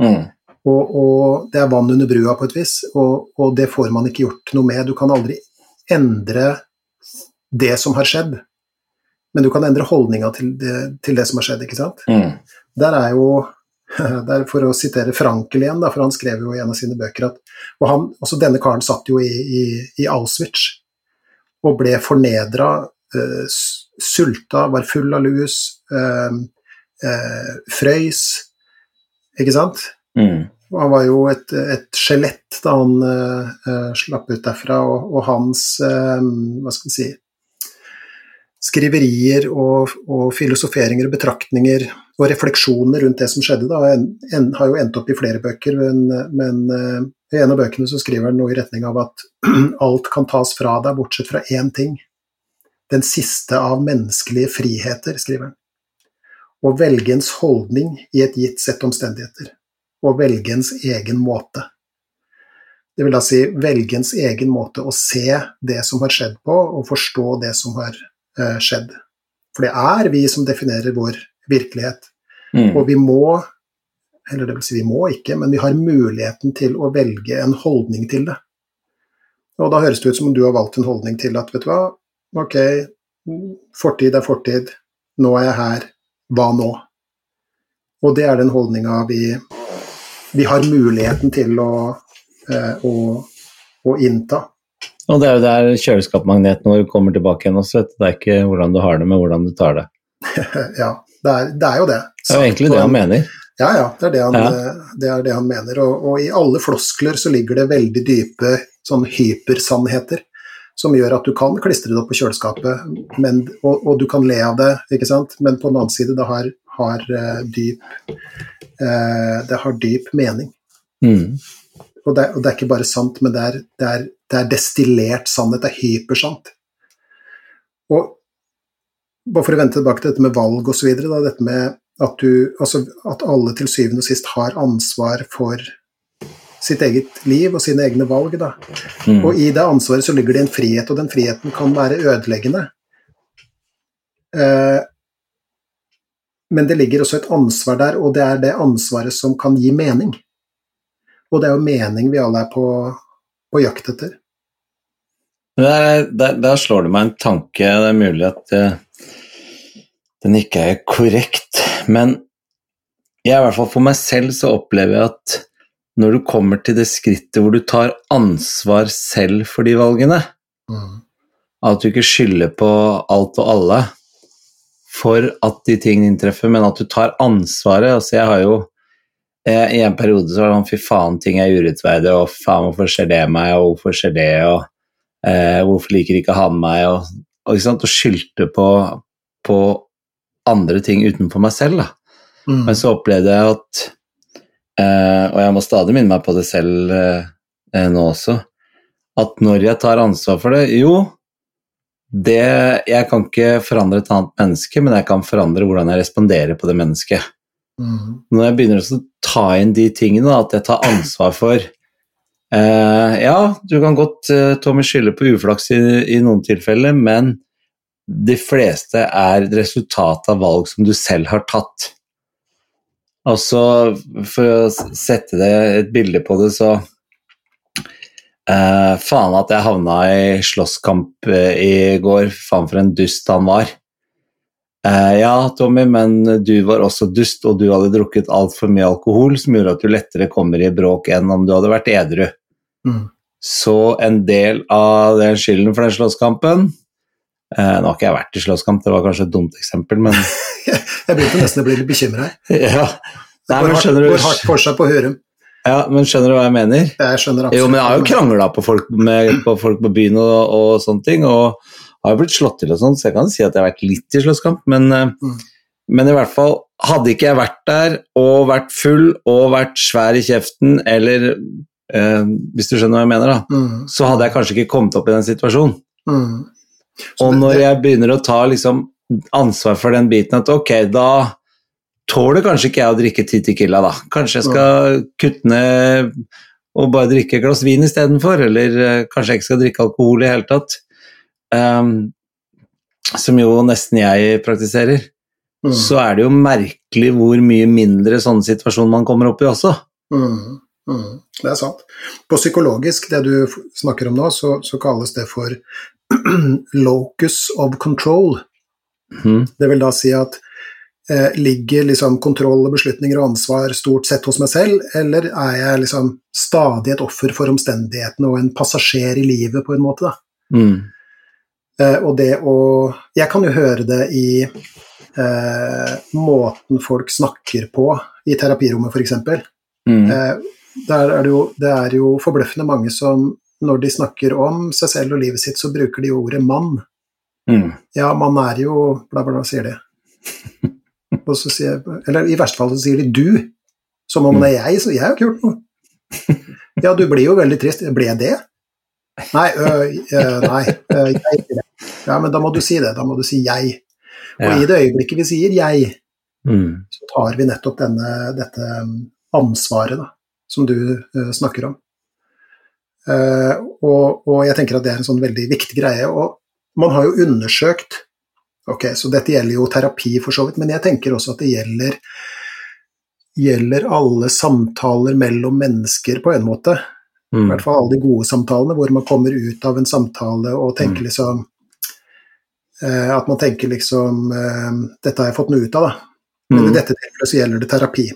Mm. Og, og det er vann under brua på et vis, og, og det får man ikke gjort noe med. Du kan aldri endre det som har skjedd, men du kan endre holdninga til, til det som har skjedd, ikke sant? Mm. Der er jo der For å sitere Frankel igjen, da, for han skrev jo i en av sine bøker at og han, også Denne karen satt jo i, i, i Auschwitz og ble fornedra, uh, sulta, var full av lus, uh, uh, frøys, ikke sant? Mm. Han var jo et, et skjelett da han eh, eh, slapp ut derfra, og, og hans eh, hva skal vi si skriverier og, og filosoferinger og betraktninger og refleksjoner rundt det som skjedde, da, en, en, har jo endt opp i flere bøker, men, men uh, i en av bøkene så skriver han noe i retning av at alt kan tas fra deg bortsett fra én ting. Den siste av menneskelige friheter, skriver han. Å velge ens holdning i et gitt sett omstendigheter og velge ens egen måte. Det vil da si velge ens egen måte å se det som har skjedd på, og forstå det som har eh, skjedd. For det er vi som definerer vår virkelighet. Mm. Og vi må, eller det vil si vi må ikke, men vi har muligheten til å velge en holdning til det. Og da høres det ut som om du har valgt en holdning til at, vet du hva, ok, fortid er fortid, nå er jeg her, hva nå? Og det er den holdninga vi, vi har muligheten til å, eh, å, å innta. Og det er jo der kjøleskapmagneten vår kommer tilbake igjen også. Det er ikke hvordan du har det, men hvordan du tar det. ja, det er, det er jo det. Det er jo egentlig det han mener. Ja, ja, det er det han, Ja. det, er det han mener. Og, og i alle floskler så ligger det veldig dype sånn hypersannheter som gjør at du kan klistre det opp på kjøleskapet, men, og, og du kan le av det, ikke sant? men på den annen side, det har, har eh, dyp eh, Det har dyp mening. Mm. Og det, og det, er ikke bare sant, men det er, det, er, det er, destillert sannhet. Det er hypersant. Og bare for å vente tilbake til dette med valg osv., dette med at, du, altså, at alle til syvende og sist har ansvar for sitt eget liv og sine egne valg. Da. Mm. Og i det ansvaret så ligger det en frihet, og den friheten kan være ødeleggende. Eh, men det ligger også et ansvar der, og det er det ansvaret som kan gi mening. Og det er jo mening vi alle er på, på jakt etter. Der, der, der, slår det meg en tanke, det er mulig at uh, den ikke er korrekt, men jeg, i hvert fall for meg selv så opplever jeg at når du kommer til det skrittet hvor du tar ansvar selv for de valgene, mm. at du ikke skylder på alt og alle for at de tingene inntreffer, men at du tar ansvaret. Altså, jeg har jo eh, I en periode så var det sånn fy faen, ting er urettferdig, og faen, hvorfor skjer det meg, og hvorfor skjer det, og eh, hvorfor liker ikke han meg, og, og, og skyldte på, på, andre ting utenfor meg selv, da. Mm. Men så opplevde jeg at eh, Og jeg må stadig minne meg på det selv eh, nå også. At når jeg tar ansvar for det Jo, det Jeg kan ikke forandre et annet menneske, men jeg kan forandre hvordan jeg responderer på det mennesket. Mm. Når jeg begynner å ta inn de tingene, at jeg tar ansvar for eh, Ja, du kan godt eh, Tommy skylde på uflaks i, i noen tilfeller, men de fleste er resultat av valg som du selv har tatt. Og så, for å sette et bilde på det, så eh, Faen at jeg havna i slåsskamp uh, i går. Faen for en dust han var. Uh, ja, Tommy, men du var også dust, og du hadde drukket altfor mye alkohol, som gjorde at du lettere kommer i bråk enn om du hadde vært edru. Mm. Så en del av den skylden for den slåsskampen nå har ikke jeg vært i slåsskamp, det var kanskje et dumt eksempel, men Jeg begynte nesten å bli litt bekymra. Ja. Nei, går, hardt, går hardt for seg på Hørum. Ja, men skjønner du hva jeg mener? Jeg skjønner absolutt. Jo, men jeg har jo krangla på, på, folk på byen og, og, sånne ting, og har jo blitt slått til og sånn, så jeg kan si at jeg har vært litt i slåsskamp, men, eh, mm. men, i hvert fall hadde ikke jeg vært der og vært full og vært svær i kjeften, eller eh, hvis du skjønner hva jeg mener, da, mm. så hadde jeg kanskje ikke kommet opp i den situasjonen. Mm. Og når jeg begynner å ta liksom ansvar for den biten at ok, da tåler kanskje ikke jeg å drikke ti Tequila, da. Kanskje jeg skal kutte ned og bare drikke et glass vin istedenfor, eller uh, kanskje jeg ikke skal drikke alkohol i det hele tatt. Um, som jo nesten jeg praktiserer. Mm. Så er det jo merkelig hvor mye mindre sånne situasjoner man kommer opp i også. Mm. Mm. Det er sant. På psykologisk, det du snakker om nå, så, så kalles det for locus of control. Mm. Det vil da si at eh, ligger liksom kontroll beslutninger og ansvar stort sett hos meg selv, eller er jeg liksom stadig et offer for omstendighetene og en passasjer i livet, på en måte, da. Mm. Eh, og det å Jeg kan jo høre det i eh, måten folk snakker på i terapirommet, f.eks. Mm. Eh, der er det, jo, det er jo forbløffende mange som når de snakker om seg selv og livet sitt, så bruker de ordet mann. Mm. Ja, man er jo bla, bla, bla, sier de. Og så sier, eller i verste fall så sier de 'du', som om det er jeg. Så jeg har ikke gjort noe. Ja, du blir jo veldig trist. Ble jeg det? Nei, øh, øh, nei øh, jeg. Ja, men da må du si det. Da må du si 'jeg'. Og ja. i det øyeblikket vi sier 'jeg', mm. så tar vi nettopp denne, dette ansvaret da, som du uh, snakker om. Uh, og, og, jeg tenker at det er en sånn veldig viktig greie. Og man har jo undersøkt Ok, så dette gjelder jo terapi for så vidt, men jeg tenker også at det gjelder, gjelder alle samtaler mellom mennesker på en måte. Mm. I hvert fall alle de gode samtalene hvor man kommer ut av en samtale og tenker mm. liksom At man tenker liksom eh, Dette har jeg fått noe ut av, da. Men mm. i dette tilfellet så gjelder det terapi.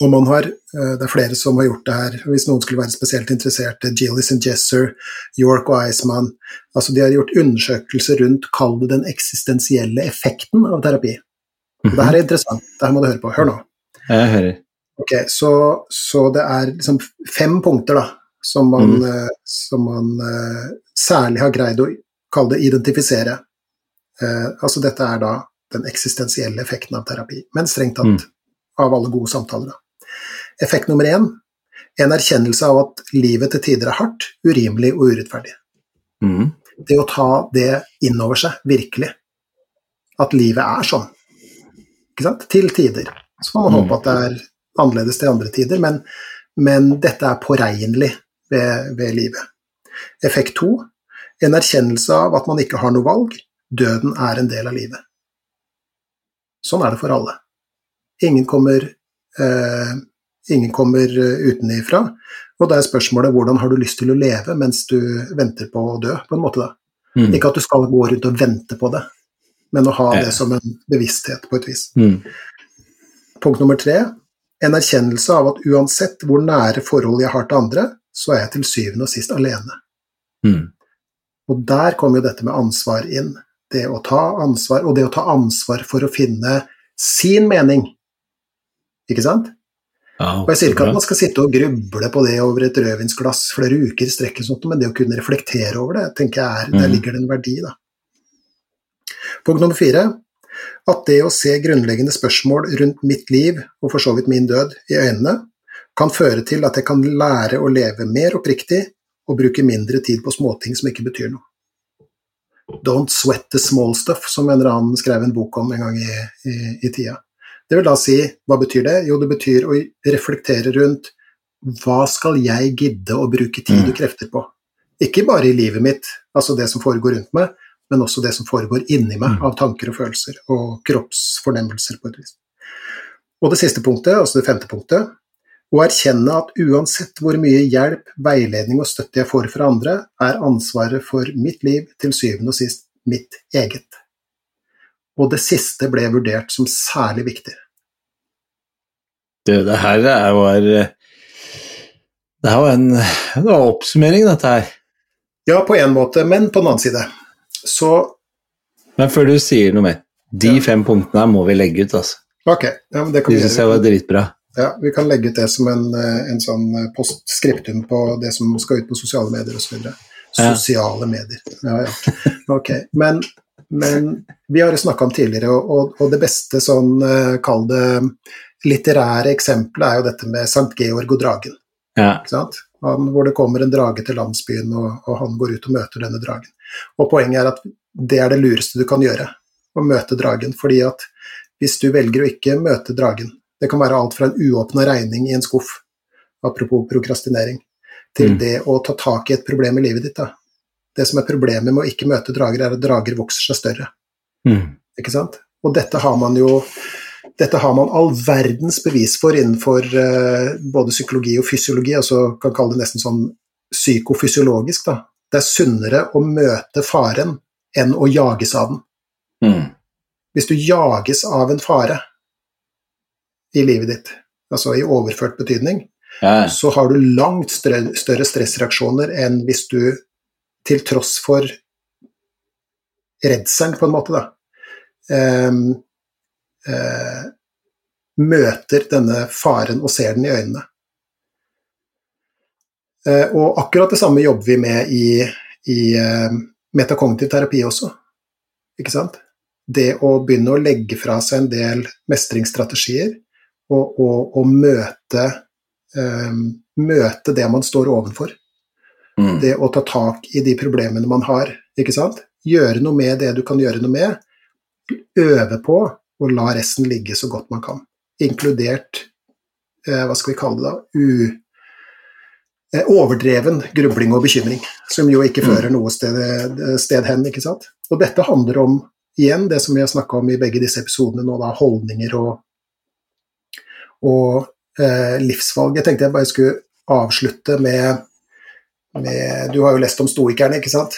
Og man har, eh, Det er flere som har gjort det her. Hvis noen skulle være spesielt interessert, Gillis and Jesser, York og Iceman altså De har gjort undersøkelser rundt kall det den eksistensielle effekten av terapi. Og det her er interessant. Det her må du høre på. Hør nå. Jeg hører. Ok, Så, så det er liksom fem punkter da, som man, mm. som man særlig har greid å kalle det identifisere. Eh, altså dette er da den eksistensielle effekten av terapi, men strengt tatt mm. av alle gode samtaler. da. Effekt nummer én En erkjennelse av at livet til tider er hardt, urimelig og urettferdig. Mm. Det å ta det inn over seg, virkelig. At livet er sånn. Ikke sant? Til tider. Så får man Mm. håpe at det er annerledes til andre tider, men, men dette er påregnelig ved, ved livet. Effekt to en erkjennelse av at man ikke har noe valg. Døden er en del av livet. Sånn er det for alle. Ingen kommer, eh, ingen kommer eh, utenifra. Og da er spørsmålet hvordan har du lyst til å leve mens du venter på å dø, på en måte da. Mm. Ikke at du skal gå rundt og vente på det, men å ha det som en bevissthet på et vis. Mm. Punkt nummer tre en erkjennelse av at uansett hvor nære forhold jeg har til andre, så er jeg til syvende og sist alene. Mm. Og der kommer jo dette med ansvar inn. Det å ta ansvar, og det å ta ansvar for å finne sin mening. Ikke sant? Ja, Og jeg sier ikke at man skal sitte og gruble på det over et rødvinsglass flere uker i strekk, men det å kunne reflektere over det, tenker jeg er, der Mhm. ligger det en verdi. Da. Punkt nummer fire. At det å se grunnleggende spørsmål rundt mitt liv, og for så vidt min død, i øynene, kan føre til at jeg kan lære å leve mer oppriktig og bruke mindre tid på småting som ikke betyr noe. Don't sweat the small stuff, som en eller annen skrev en bok om en gang i, i, i tida. Det vil da si, hva betyr det? Jo, det betyr å reflektere rundt hva skal jeg gidde å bruke tid og krefter på? Ikke bare i livet mitt, altså det som foregår rundt meg, men også det som foregår inni meg Mm. av tanker og følelser og kroppsfornemmelser på et vis. Og det siste punktet, altså det femte punktet, å erkjenne at uansett hvor mye hjelp, veiledning og støtte jeg får fra andre, er ansvaret for mitt liv til syvende og sist mitt eget. Og det siste ble vurdert som særlig viktig. Det, det her er er, Det her var en det var oppsummering, dette her. Ja, på en måte, men på den annen side så Men før du sier noe mer, de Ja. fem punktene her må vi legge ut, altså. Ok, ja, men det kan De vi syns jeg var dritbra. Ja, vi kan legge ut det som en, eh, en sånn eh, postskriptum på det som skal ut på sosiale medier osv. Sosiale medier. Ja, ja. Ok. Men, men vi har snakka om tidligere, og, og, og det beste sånn, eh, kall det litterære eksempelet er jo dette med Sankt Georg og dragen. Ja. Ikke sant? Han, hvor det kommer en drage til landsbyen, og, og han går ut og møter denne dragen. Og Poenget er at det er det lureste du kan gjøre, å møte dragen. fordi at hvis du velger å ikke møte dragen Det kan være alt fra en uåpna regning i en skuff, apropos prokrastinering, til Mm. det å ta tak i et problem i livet ditt. Da. Det som er problemet med å ikke møte drager, er at drager vokser seg større. Mm. Ikke sant? Og dette har man jo dette har man all verdens bevis for innenfor uh, både psykologi og fysiologi, altså kan kalle det nesten sånn psykofysiologisk. Da. Det er sunnere å møte faren enn å jages av den. Mm. Hvis du jages av en fare i livet ditt, altså i overført betydning, Ja. så har du langt større, stressreaksjoner enn hvis du til tross for redselen, på en måte, da, um, uh, møter denne faren og ser den i øynene. Uh, og akkurat det samme jobber vi med i, i uh, metakognitiv terapi også, ikke sant? Det å begynne å legge fra seg en del mestringsstrategier og, og, og møte um, møte det man står ovenfor. Mm. Det å ta tak i de problemene man har, ikke sant. Gjøre noe med det du kan gjøre noe med. Øve på å la resten ligge så godt man kan. Inkludert eh, hva skal vi kalle det da, U, eh, overdreven grubling og bekymring, som jo ikke Mm. fører noe sted, sted hen, ikke sant. Og dette handler om, igjen, det som vi har snakka om i begge disse episodene nå, da, holdninger og, og eh, livsvalg. Jeg tenkte jeg bare skulle avslutte med, med Du har jo lest om stoikerne, ikke sant?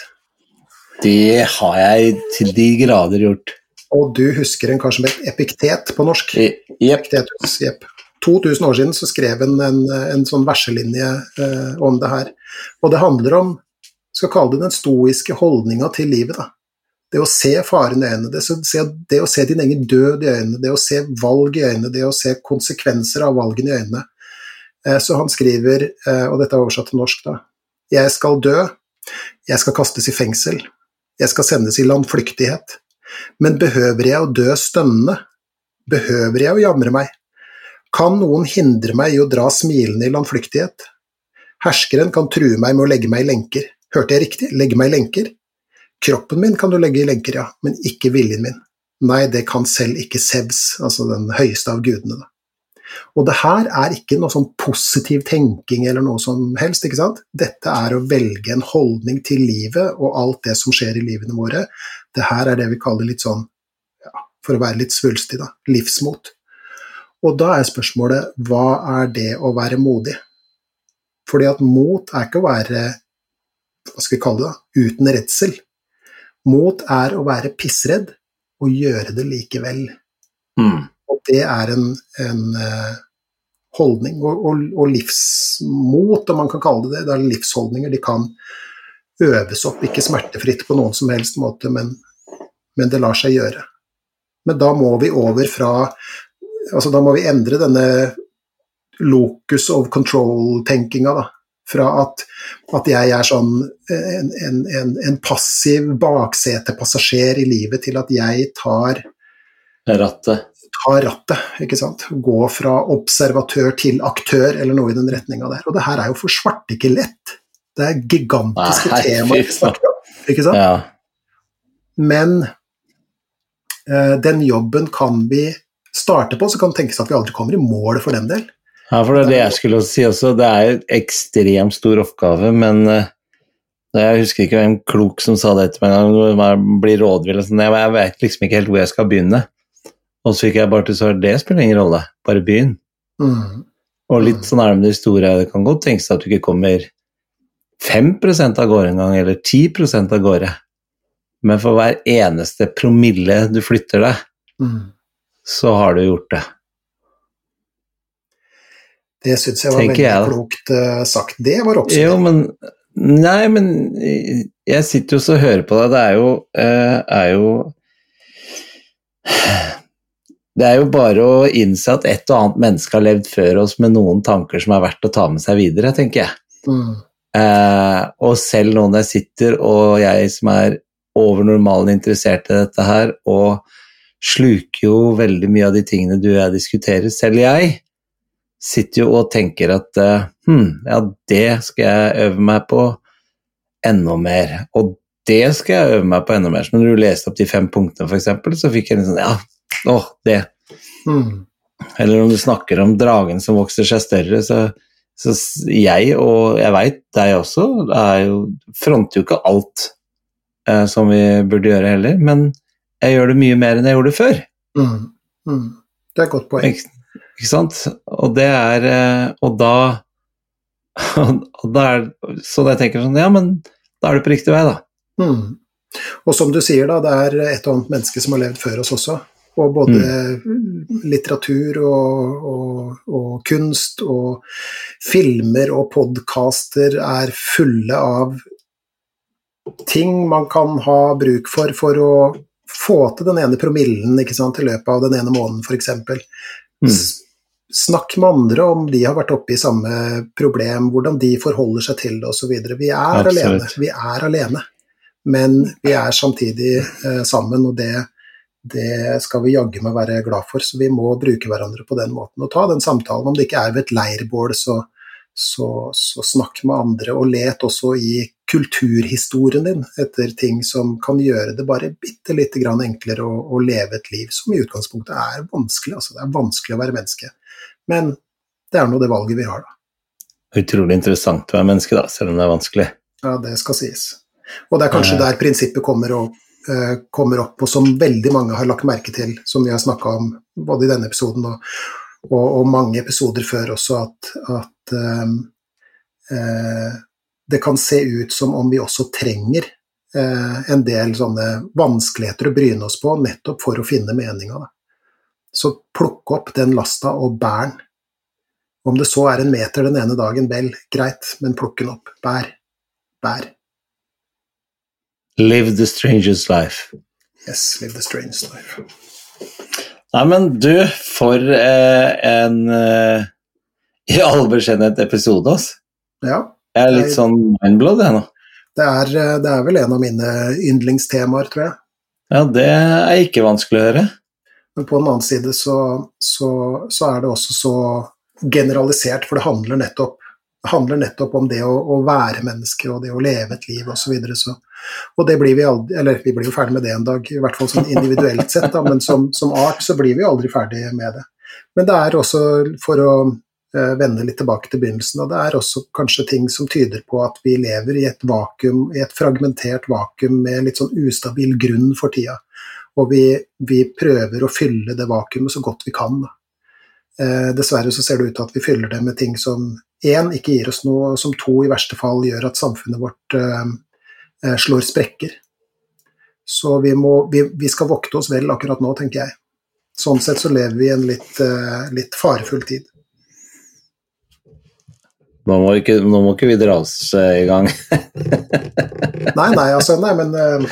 Det har jeg til de grader gjort. Og du husker en kanskje med et epiktet på norsk? Jepp. Epiktetus, jepp. 2000 år siden så skrev en en, en sånn verselinje eh, om det her. Og det handler om, skal kalle det den stoiske holdninga til livet, da. Det å se faren i øynene, det, å se, det å se din egen død i øynene, det å se valg i øynene, det å se konsekvenser av valgene i øynene. Eh, så han skriver, eh, og dette er oversatt til norsk, da. Jeg skal dø, jeg skal kastes i fengsel, jeg skal sendes i landflyktighet. Men behøver jeg å dø stønnende? Behøver jeg å jamre meg? Kan noen hindre meg i å dra smilende i landflyktighet? Herskeren kan true meg med å legge meg i lenker. Hørte jeg riktig? Legge meg i lenker? Kroppen min kan du legge i lenker, ja, men ikke viljen min. Nei, det kan selv ikke Sevs, altså den høyeste av gudene. Og det her er ikke noe sånn positiv tenking eller noe som helst, ikke sant. Dette er å velge en holdning til livet og alt det som skjer i livene våre. Det her er det vi kaller litt sånn, ja, for å være litt svulstig, da, livsmot. Og da er spørsmålet hva er det å være modig? Fordi at mot er ikke å være hva skal vi kalle det, da, uten redsel. Mot er å være pissredd og gjøre det likevel. Mm. Og det er en, en uh, holdning. Og, og, og, livsmot, om man kan kalle det det, det er livsholdninger. De kan øves opp, ikke smertefritt på noen som helst måte, men, men det lar seg gjøre. Men da må vi over fra Altså da må vi endre denne locus of control-tenkinga, da. Fra at, at, jeg er sånn en, en, en, en passiv baksetepassasjer i livet, til at jeg tar Rattet Tar rattet. ikke sant? Gå fra observatør til aktør, eller noe i den retninga der. Og det her er jo for svarte ikke lett. Det er gigantiske Nei, temaer vi snakker om, ikke sant? Ja. Men uh, den jobben kan vi starte på, så kan det tenkes at vi aldri kommer i mål for den del. Ja, for det er det jeg skulle si også. Det er en ekstremt stor oppgave, men uh, jeg husker ikke hvem klok som sa det til meg man blir rådvill og sånn. Jeg vet liksom ikke helt hvor jeg skal begynne. Og så fikk jeg bare til svar det spiller ingen rolle, bare begynn. Mm. Og litt sånn er det med de store. Det kan godt tenkes at du ikke kommer 5 av gårde en gang, eller 10% av gårde. Men for hver eneste promille du flytter deg, mm. så har du gjort det. Det syns jeg var Tenker veldig jeg, klokt uh, sagt. Det var men Nei, men jeg sitter jo og hører på deg. Det er jo, uh, er jo det er jo bare å innse at et og annet menneske har levd før oss med noen tanker som er verdt å ta med seg videre, tenker jeg. Mm. Eh, og selv nå når jeg sitter, og jeg som er over normalen interessert i dette her, og sluker jo veldig mye av de tingene du og jeg diskuterer, selv jeg, sitter jo og tenker at hm, ja, det skal jeg øve meg på enda mer. Og det skal jeg øve meg på enda mer. Så når du leste opp de fem punktene, f.eks., så fikk jeg en sånn Ja, Åh, det. Mm. Eller om du snakker om dragen som vokser seg større, så, så jeg, og jeg veit deg også, jo, fronter jo ikke alt eh, som vi burde gjøre heller, men jeg gjør det mye mer enn jeg gjorde før. Mm. Mm. Det er et godt poeng. Ikke, ikke sant? Og det er eh, Og da og da er, Så jeg tenker sånn Ja, men da er du på riktig vei, da. Mm. Og som du sier, da, det er et og annet menneske som har levd før oss også. Og både mm. litteratur og, og, og, kunst og filmer og podkaster er fulle av ting man kan ha bruk for for å få til den ene promillen ikke sant, i løpet av den ene måneden, f.eks. Mm. Snakk med andre om de har vært oppe i samme problem, hvordan de forholder seg til det osv. Vi er Absolutt. alene, vi er alene, men vi er samtidig eh, sammen, og det det skal vi jaggu meg være glad for. Så vi må bruke hverandre på den måten. Og ta den samtalen. Om det ikke er ved et leirbål, så, så, så snakk med andre. Og let også i kulturhistorien din etter ting som kan gjøre det bare bitte lite grann enklere å, å, leve et liv som i utgangspunktet er vanskelig. Altså, det er vanskelig å være menneske. Men det er nå det valget vi har, da. Utrolig interessant å være menneske, da, selv om det er vanskelig. Ja, det skal sies. Og det er kanskje der prinsippet kommer å Eh, kommer opp, og som veldig mange har lagt merke til, som vi har snakka om både i denne episoden og, og, og mange episoder før også, at, at um, uh, det kan se ut som om vi også trenger eh, en del sånne vanskeligheter å bryne oss på, nettopp for å finne meninga. Så plukk opp den lasta og bær den. Om det så er en meter den ene dagen, vel, greit, men plukk den opp. Bær. Bær. Live the strangest life. Yes, live the strangest life. Nei, men du, for eh, en eh, i all beskjedenhet episode, altså. Ja. Jeg er litt sånn mindblood, jeg nå. Det er, eh, det er vel en av mine yndlingstemaer, tror jeg. Ja, det er ikke vanskelig å høre. Men på den annen side så, så, så, er det også så generalisert, for det handler nettopp, det handler nettopp om det å, å, være menneske og det å leve et liv osv. Så videre, så. Og det blir vi aldri Eller vi blir jo ferdig med det en dag, i hvert fall sånn individuelt sett, da, men som, som art så blir vi aldri ferdig med det. Men det er også, for å eh, vende litt tilbake til begynnelsen, og det er også kanskje ting som tyder på at vi lever i et vakuum, i et fragmentert vakuum med litt sånn ustabil grunn for tida. Og vi, vi prøver å fylle det vakuumet så godt vi kan. Eh, dessverre så ser det ut til at vi fyller det med ting som én ikke gir oss noe, som to i verste fall gjør at samfunnet vårt eh, eh slår sprekker. Så vi, må, vi, vi, skal vokte oss vel akkurat nå, tenker jeg. Sånn sett så lever vi i en litt, eh, litt farefull tid. Nå må, ikke, nå må ikke vi dra oss eh, i gang. nei, nei, altså, nei, men uh,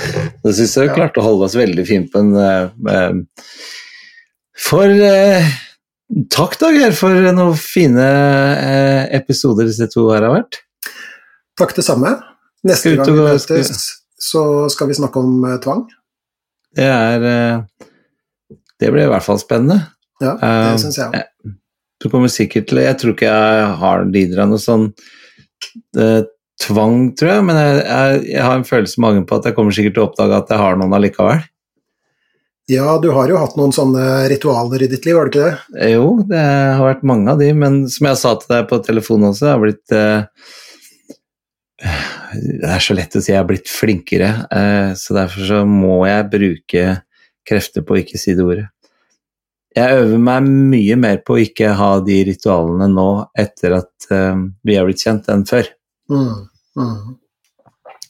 Jeg syns vi ja. klarte å holde oss veldig fint på en uh, For uh, Takk, Dager, for noen fine uh, episoder disse to her har vært. Takk, det samme. Neste gang vi møtes, så skal vi snakke om tvang. Det er Det blir i hvert fall spennende. Ja, det syns jeg òg. Du kommer sikkert til Jeg tror ikke jeg har lider av noe sånn tvang, tror jeg, men jeg, jeg, jeg, har en følelse i magen på at jeg kommer sikkert til å oppdage at jeg har noen allikevel. Ja, du har jo hatt noen sånne ritualer i ditt liv, har du ikke det? Jo, det har vært mange av de, men som jeg sa til deg på telefonen også, jeg har blitt eh, Det er så lett å si jeg har blitt flinkere, eh, så derfor så må jeg bruke krefter på å ikke si det ordet. Jeg øver meg mye mer på å ikke ha de ritualene nå etter at uh, vi har blitt kjent, enn før. Mm, mm.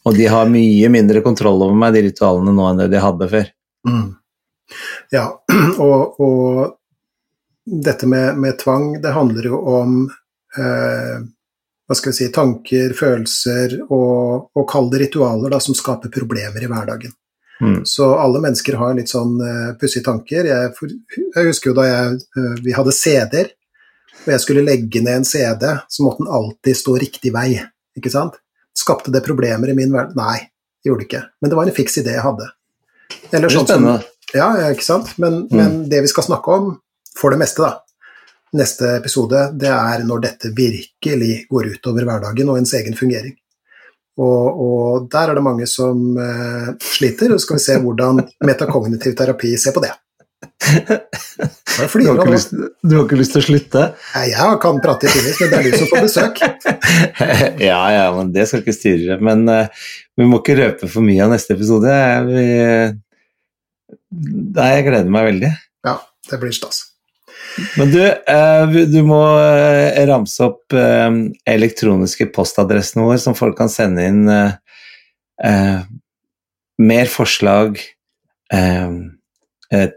Og de har mye mindre kontroll over meg, de ritualene nå, enn det de hadde før. Mm. Ja, og, og dette med, med, tvang, det handler jo om eh, hva skal vi si, tanker, følelser og, og kalde ritualer da, som skaper problemer i hverdagen. Mm. Så alle mennesker har litt sånn uh, pussige tanker. Jeg, for, jeg, husker jo da jeg, uh, vi hadde CD-er, og jeg skulle legge ned en CD, så måtte den alltid stå riktig vei. ikke sant? Skapte det problemer i min verden? Nei, det gjorde det ikke. Men det var en fiks idé jeg hadde. Eller sånn som, ja, ikke sant. Men, mm. men, det vi skal snakke om, for det meste, da, neste episode, det er når dette virkelig går utover hverdagen og ens egen fungering. Og, og der er det mange som uh, sliter, og så skal vi se hvordan metakognitiv terapi ser på det. Du har, ikke lyst, du har ikke lyst til å slutte? Jeg kan prate i timevis, men det er du som får besøk. ja, ja, men det skal ikke styre. Men uh, vi må ikke røpe for mye av neste episode. Vi, Nei, jeg gleder meg veldig. Ja, det blir stas. Men du, eh, du må eh, ramse opp eh, elektroniske postadressene våre, som folk kan sende inn mer forslag,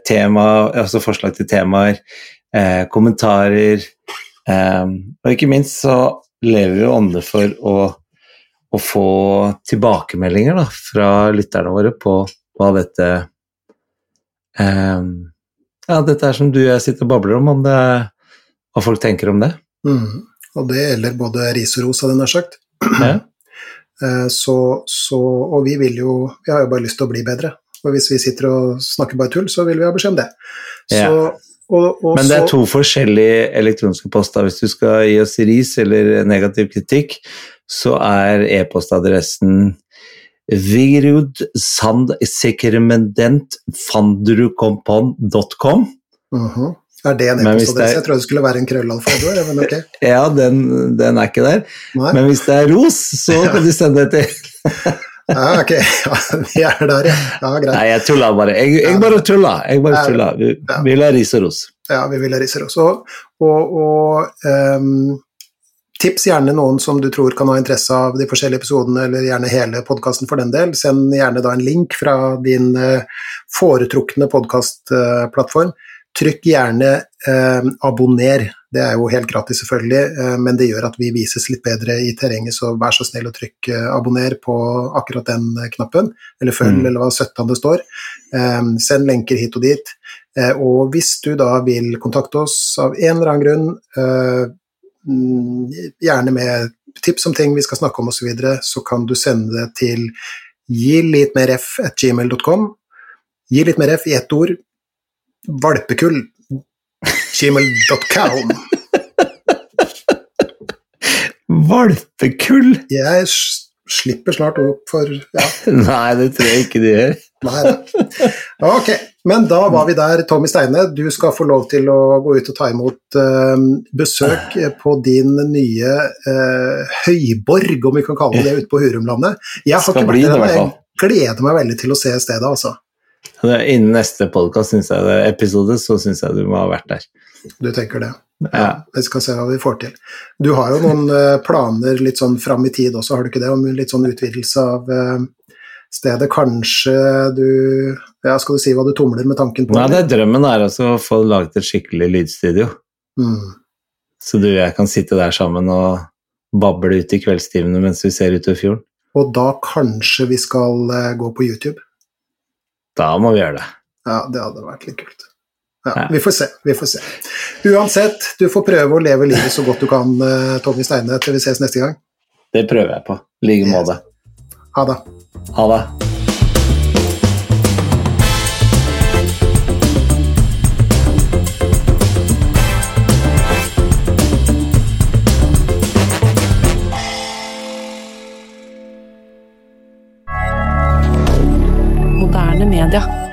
tema, altså forslag til temaer, kommentarer. og ikke minst så lever vi ånde for å, å få tilbakemeldinger da, fra lytterne våre på hva dette Um, ja, dette er som du og jeg sitter og babler om, om det, hva folk tenker om det. Mm. Og det gjelder både ris og ros, hadde jeg nær sagt. Ja. Eh, så, så, og vi vil jo Vi har jo bare lyst til å bli bedre. Og hvis vi sitter og snakker bare tull, så vil vi ha beskjed om det. Så, ja. og, og Men det er to forskjellige elektroniske poster. Hvis du skal gi oss ris eller negativ kritikk, så er e-postadressen Virud Sandsekkermendent fandrukompon.com. Uh -huh. Er det en e-postadresse? Jeg trodde det skulle være en krøllalfabeord, men ok. ja, den, den, er ikke der. Nei. Men hvis det er ros, så kan du sende det til Ja, ok. Ja, vi er der, ja. ja greit. Nei, jeg tulla bare. Jeg, jeg bare tulla. Jeg bare tulla. Vi, ja. vi vil ha ris og ros. Ja, vi vil ha ris og ros. Og, og, og um, Tips gjerne noen som du tror kan ha interesse av de forskjellige episodene, eller gjerne hele podkasten for den del. Send gjerne da en link fra din eh, foretrukne podkastplattform. Trykk gjerne eh, 'abonner'. Det er jo helt gratis, selvfølgelig, eh, men det gjør at vi vises litt bedre i terrenget, så vær så snill å trykke eh, 'abonner' på akkurat den eh, knappen, eller følg, mm. eller hva 17 det står. Send lenker hit og dit. og hvis du da vil kontakte oss av en eller annen grunn, gjerne med tips om ting vi skal snakke om osv., så, videre, så kan du sende det til gi litt mer f at gmail.com. Gi litt mer f i ett ord. valpekull. Gmail.com. Valpekull? Jeg slipper snart opp for ja. Nei, det tror jeg ikke du gjør. Nei, da. Ok, men da var vi der, Tommy Steine. Du skal få lov til å gå ut og ta imot eh, besøk på din nye eh, høyborg, om vi kan kalle det det, ute på Hurumlandet. Jeg har ikke vært der, men jeg gleder meg veldig til å se stedet, altså. Innen neste podkast, episode, så syns jeg du må ha vært der. Du tenker det? Ja. Vi skal se hva vi får til. Du har jo noen uh, planer litt sånn fram i tid også, har du ikke det? Om litt sånn utvidelse av uh, stedet. Kanskje du Ja, skal du si hva du tumler med tanken på? Nei, det er drømmen er altså å få laget et skikkelig lydstudio. Mm. Så du og jeg kan sitte der sammen og bable ut i kveldstimene mens vi ser utover fjorden. Og da kanskje vi skal uh, gå på YouTube? Da må vi gjøre det. Ja, det hadde vært litt kult. Ja, vi får se. Vi får se. Uansett, du får prøve å leve livet så godt du kan, eh, Tommy Steine, til vi ses neste gang. Det prøver jeg på. I like måte. Ha det. Ha det. Media.